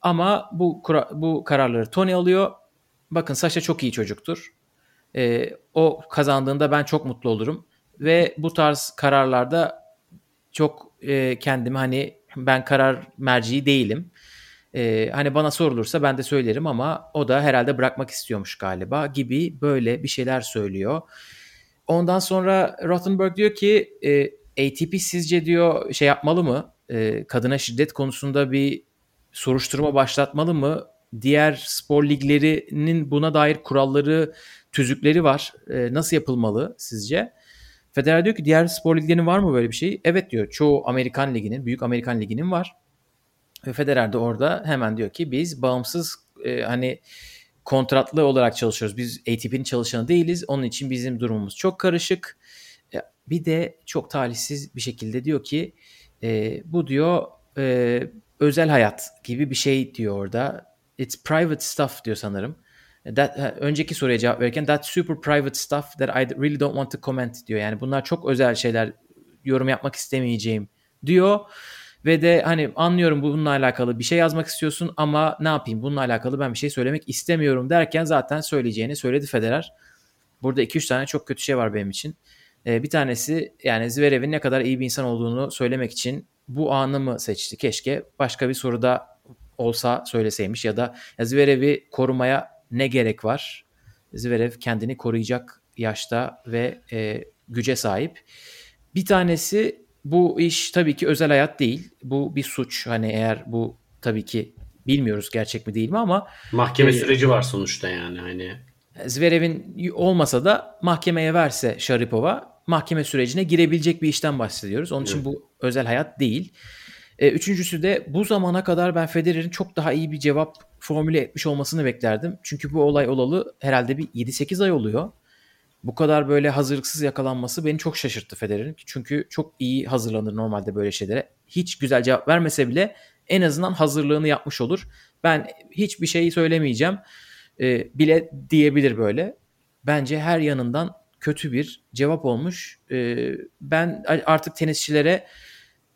Ama bu bu kararları Tony alıyor. Bakın Sasha çok iyi çocuktur. E, o kazandığında ben çok mutlu olurum. Ve bu tarz kararlarda çok e, kendimi hani ben karar merci değilim. E, hani bana sorulursa ben de söylerim ama o da herhalde bırakmak istiyormuş galiba gibi böyle bir şeyler söylüyor. Ondan sonra Rothenberg diyor ki e, ATP sizce diyor şey yapmalı mı? E, kadına şiddet konusunda bir soruşturma başlatmalı mı? Diğer spor liglerinin buna dair kuralları, tüzükleri var. E, nasıl yapılmalı sizce? Federer diyor ki diğer spor liglerinin var mı böyle bir şey? Evet diyor. Çoğu Amerikan liginin, büyük Amerikan liginin var. Ve Federer de orada hemen diyor ki biz bağımsız e, hani kontratlı olarak çalışıyoruz. Biz ATP'nin çalışanı değiliz. Onun için bizim durumumuz çok karışık. E, bir de çok talihsiz bir şekilde diyor ki e, bu diyor e, özel hayat gibi bir şey diyor orada. It's private stuff diyor sanırım. That, ha, önceki soruya cevap verirken that super private stuff that I really don't want to comment diyor. Yani bunlar çok özel şeyler yorum yapmak istemeyeceğim diyor. Ve de hani anlıyorum bununla alakalı bir şey yazmak istiyorsun ama ne yapayım bununla alakalı ben bir şey söylemek istemiyorum derken zaten söyleyeceğini söyledi Federer. Burada 2-3 tane çok kötü şey var benim için. Ee, bir tanesi yani Zverev'in ne kadar iyi bir insan olduğunu söylemek için bu anı mı seçti? Keşke başka bir soruda olsa söyleseymiş ya da ya Zverev'i korumaya ne gerek var? Zverev kendini koruyacak yaşta ve e, güce sahip. Bir tanesi bu iş tabii ki özel hayat değil. Bu bir suç. Hani eğer bu tabii ki bilmiyoruz gerçek mi değil mi ama Mahkeme Ee, süreci var sonuçta yani hani. Zverev'in olmasa da mahkemeye verse Sharipova mahkeme sürecine girebilecek bir işten bahsediyoruz. Onun için Evet. bu özel hayat değil. E, üçüncüsü de bu zamana kadar ben Federer'in çok daha iyi bir cevap formüle etmiş olmasını beklerdim. Çünkü bu olay olalı herhalde bir 7-8 ay oluyor. Bu kadar böyle hazırlıksız yakalanması beni çok şaşırttı Federer'in. Çünkü çok iyi hazırlanır normalde böyle şeylere. Hiç güzel cevap vermese bile en azından hazırlığını yapmış olur. Ben hiçbir şey söylemeyeceğim e, bile diyebilir böyle. Bence her yanından kötü bir cevap olmuş. E, ben artık tenisçilere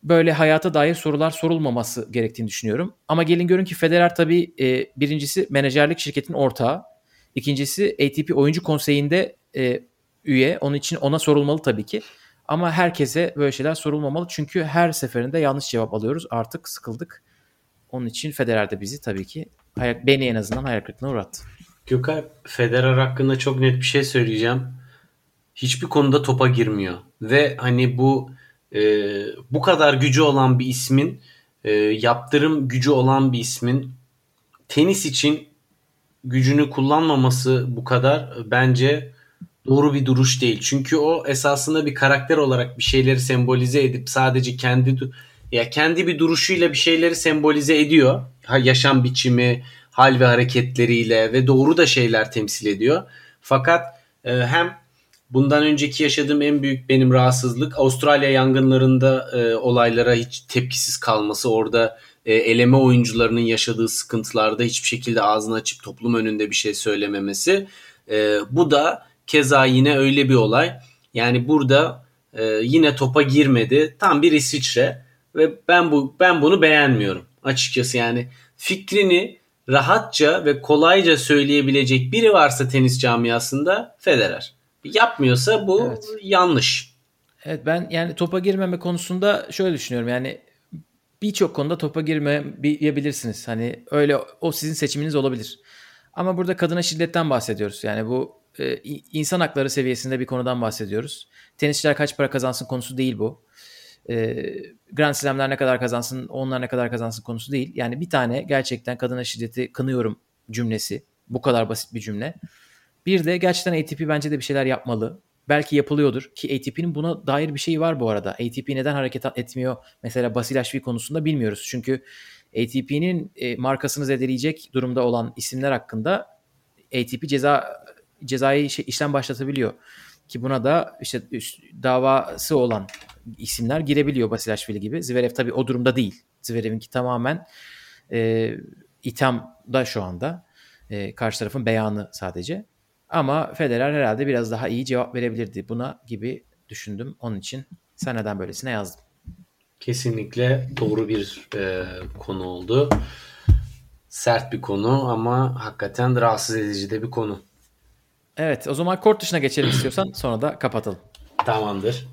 böyle hayata dair sorular sorulmaması gerektiğini düşünüyorum. Ama gelin görün ki Federer tabii e, birincisi menajerlik şirketinin ortağı. İkincisi ATP oyuncu konseyinde e, üye. Onun için ona sorulmalı tabii ki. Ama herkese böyle şeyler sorulmamalı. Çünkü her seferinde yanlış cevap alıyoruz. Artık sıkıldık. Onun için Federer de bizi tabii ki beni en azından hayal kırıklığına uğrattı. Gökay Federer hakkında çok net bir şey söyleyeceğim. Hiçbir konuda topa girmiyor. Ve hani bu e, bu kadar gücü olan bir ismin e, yaptırım gücü olan bir ismin tenis için gücünü kullanmaması bu kadar e, bence doğru bir duruş değil. Çünkü o esasında bir karakter olarak bir şeyleri sembolize edip sadece kendi ya kendi bir duruşuyla bir şeyleri sembolize ediyor. Yaşam biçimi, hal ve hareketleriyle ve doğru da şeyler temsil ediyor. Fakat e, hem bundan önceki yaşadığım en büyük benim rahatsızlık Avustralya yangınlarında e, olaylara hiç tepkisiz kalması. Orada e, eleme oyuncularının yaşadığı sıkıntılarda hiçbir şekilde ağzını açıp toplum önünde bir şey söylememesi. E, bu da keza yine öyle bir olay. Yani burada e, yine topa girmedi. Tam bir İsviçre ve ben bu ben bunu beğenmiyorum açıkçası yani fikrini rahatça ve kolayca söyleyebilecek biri varsa tenis camiasında Federer. Yapmıyorsa bu Evet. yanlış. Evet ben yani topa girmeme konusunda şöyle düşünüyorum. Yani birçok konuda topa girmeyebilirsiniz. Hani öyle o sizin seçiminiz olabilir. Ama burada kadına şiddetten bahsediyoruz. Yani bu e, insan hakları seviyesinde bir konudan bahsediyoruz. Tenisçiler kaç para kazansın konusu değil bu. E, Grand Slam'ler ne kadar kazansın, onlar ne kadar kazansın konusu değil. Yani bir tane gerçekten kadına şiddeti kınıyorum cümlesi. Bu kadar basit bir cümle. Bir de gerçekten ATP bence de bir şeyler yapmalı. Belki yapılıyordur ki ATP'nin buna dair bir şeyi var bu arada. ATP neden hareket etmiyor mesela Basilashvili konusunda bilmiyoruz. Çünkü ATP'nin e, markasını zedeleyecek durumda olan isimler hakkında ATP ceza cezai şey, işlem başlatabiliyor. Ki buna da işte davası olan isimler girebiliyor Basilashvili gibi. Zverev tabii o durumda değil. Zverev'inki tamamen e, ithamda şu anda. E, karşı tarafın beyanı sadece. Ama Federer herhalde biraz daha iyi cevap verebilirdi buna gibi düşündüm. Onun için sen neden böylesine yazdım. Kesinlikle doğru bir e, konu oldu. Sert bir konu ama hakikaten rahatsız edici de bir konu. Evet o zaman kort dışına geçelim istiyorsan sonra da kapatalım. Tamamdır.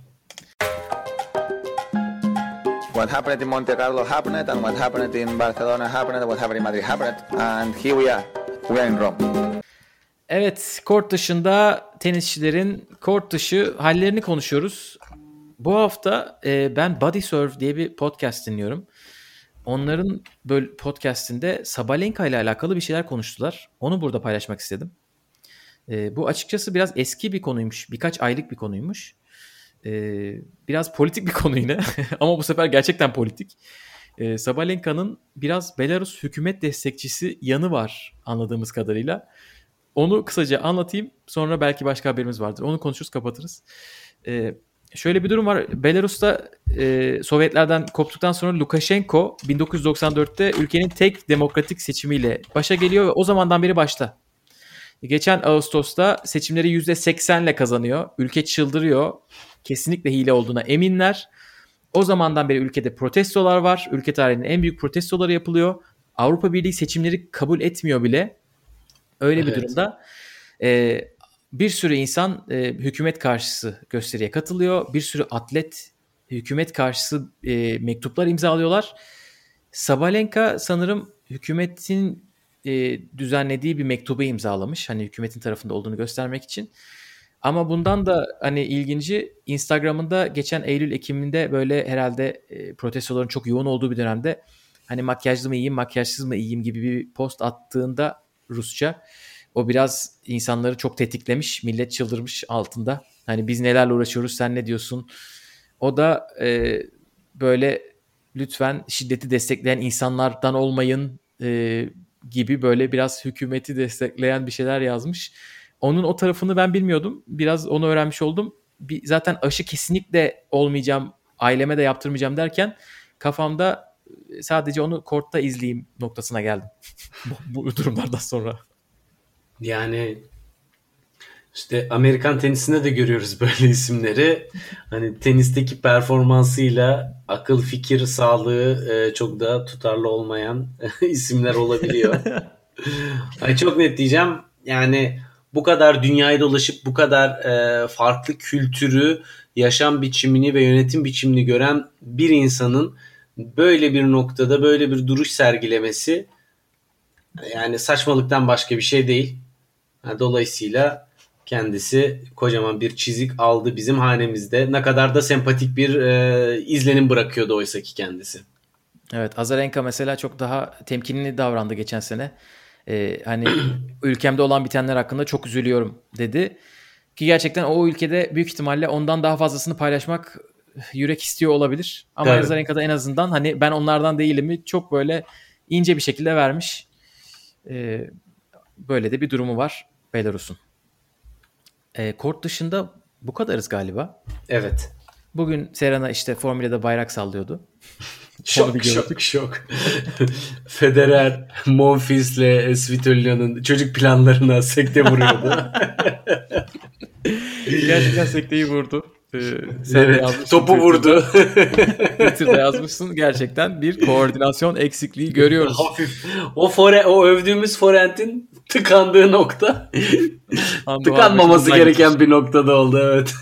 What happened in Monte Carlo happened, and what happened in Barcelona happened, what happened in Madrid happened, and here we are. We are in Rome. Evet kort dışında tenisçilerin kort dışı hallerini konuşuyoruz. Bu hafta e, ben Body Surf diye bir podcast dinliyorum. Onların böyle podcastinde Sabalenka ile alakalı bir şeyler konuştular. Onu burada paylaşmak istedim. E, bu açıkçası biraz eski bir konuymuş. Birkaç aylık bir konuymuş. E, biraz politik bir konu yine. Ama bu sefer gerçekten politik. E, Sabalenka'nın biraz Belarus hükümet destekçisi yanı var anladığımız kadarıyla. Onu kısaca anlatayım. Sonra belki başka haberimiz vardır. Onu konuşuruz kapatırız. Ee, şöyle bir durum var. Belarus'ta e, Sovyetlerden koptuktan sonra Lukashenko 1994'te ülkenin tek demokratik seçimiyle başa geliyor ve o zamandan beri başta. Geçen Ağustos'ta seçimleri %80'le kazanıyor. Ülke çıldırıyor. Kesinlikle hile olduğuna eminler. O zamandan beri ülkede protestolar var. Ülke tarihinin en büyük protestoları yapılıyor. Avrupa Birliği seçimleri kabul etmiyor bile. Öyle bir Evet. durumda e, bir sürü insan e, hükümet karşısı gösteriye katılıyor. Bir sürü atlet hükümet karşısı e, mektuplar imzalıyorlar. Sabalenka sanırım hükümetin e, düzenlediği bir mektubu imzalamış. Hani hükümetin tarafında olduğunu göstermek için. Ama bundan da hani ilginci Instagram'ında geçen Eylül Ekim'inde böyle herhalde e, protestoların çok yoğun olduğu bir dönemde hani makyajlı mı iyiyim makyajsız mı iyiyim gibi bir post attığında Rusça o biraz insanları çok tetiklemiş. Millet çıldırmış altında. Hani biz nelerle uğraşıyoruz sen ne diyorsun? O da e, böyle lütfen şiddeti destekleyen insanlardan olmayın e, gibi böyle biraz hükümeti destekleyen bir şeyler yazmış. Onun o tarafını ben bilmiyordum. Biraz onu öğrenmiş oldum. Bir, zaten aşı kesinlikle olmayacağım, aileme de yaptırmayacağım derken kafamda sadece onu kortta izleyeyim noktasına geldim. bu, bu durumlardan sonra. Yani işte Amerikan tenisinde de görüyoruz böyle isimleri. Hani tenisteki performansıyla akıl fikir sağlığı e, çok da tutarlı olmayan isimler olabiliyor. hani çok net diyeceğim. Yani bu kadar dünyayı dolaşıp bu kadar e, farklı kültürü, yaşam biçimini ve yönetim biçimini gören bir insanın böyle bir noktada böyle bir duruş sergilemesi yani saçmalıktan başka bir şey değil. Dolayısıyla kendisi kocaman bir çizik aldı bizim hanemizde. Ne kadar da sempatik bir e, izlenim bırakıyordu oysa ki kendisi. Evet Azarenka mesela çok daha temkinli davrandı geçen sene. Ee, hani ülkemde olan bitenler hakkında çok üzülüyorum dedi. Ki gerçekten o ülkede büyük ihtimalle ondan daha fazlasını paylaşmak yürek istiyor olabilir. Ama evet. Azarenka'da en azından hani ben onlardan değilim çok böyle ince bir şekilde vermiş. Ee, böyle de bir durumu var Belarus'un. E, kort dışında bu kadarız galiba. Evet. Bugün Serena işte Formula'da bayrak sallıyordu. şok şok şok. Federer Monfils'le Svitolia'nın çocuk planlarına sekte vuruyordu. Gerçekten sekteyi vurdu. Ee, evet, topu vurdu. Twitter'da yazmışsın gerçekten bir koordinasyon eksikliği görüyoruz. Hafif. O fore, o övdüğümüz forentin tıkandığı nokta tıkanmaması gereken bir noktada oldu evet.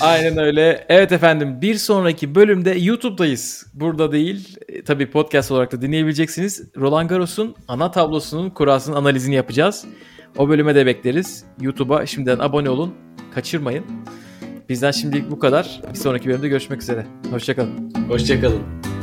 Aynen öyle. Evet efendim bir sonraki bölümde YouTube'dayız. Burada değil. E, tabii podcast olarak da dinleyebileceksiniz. Roland Garros'un ana tablosunun kurasının analizini yapacağız. O bölüme de bekleriz. YouTube'a şimdiden abone olun. Kaçırmayın. Bizden şimdilik bu kadar. Bir sonraki bölümde görüşmek üzere. Hoşçakalın. Hoşçakalın.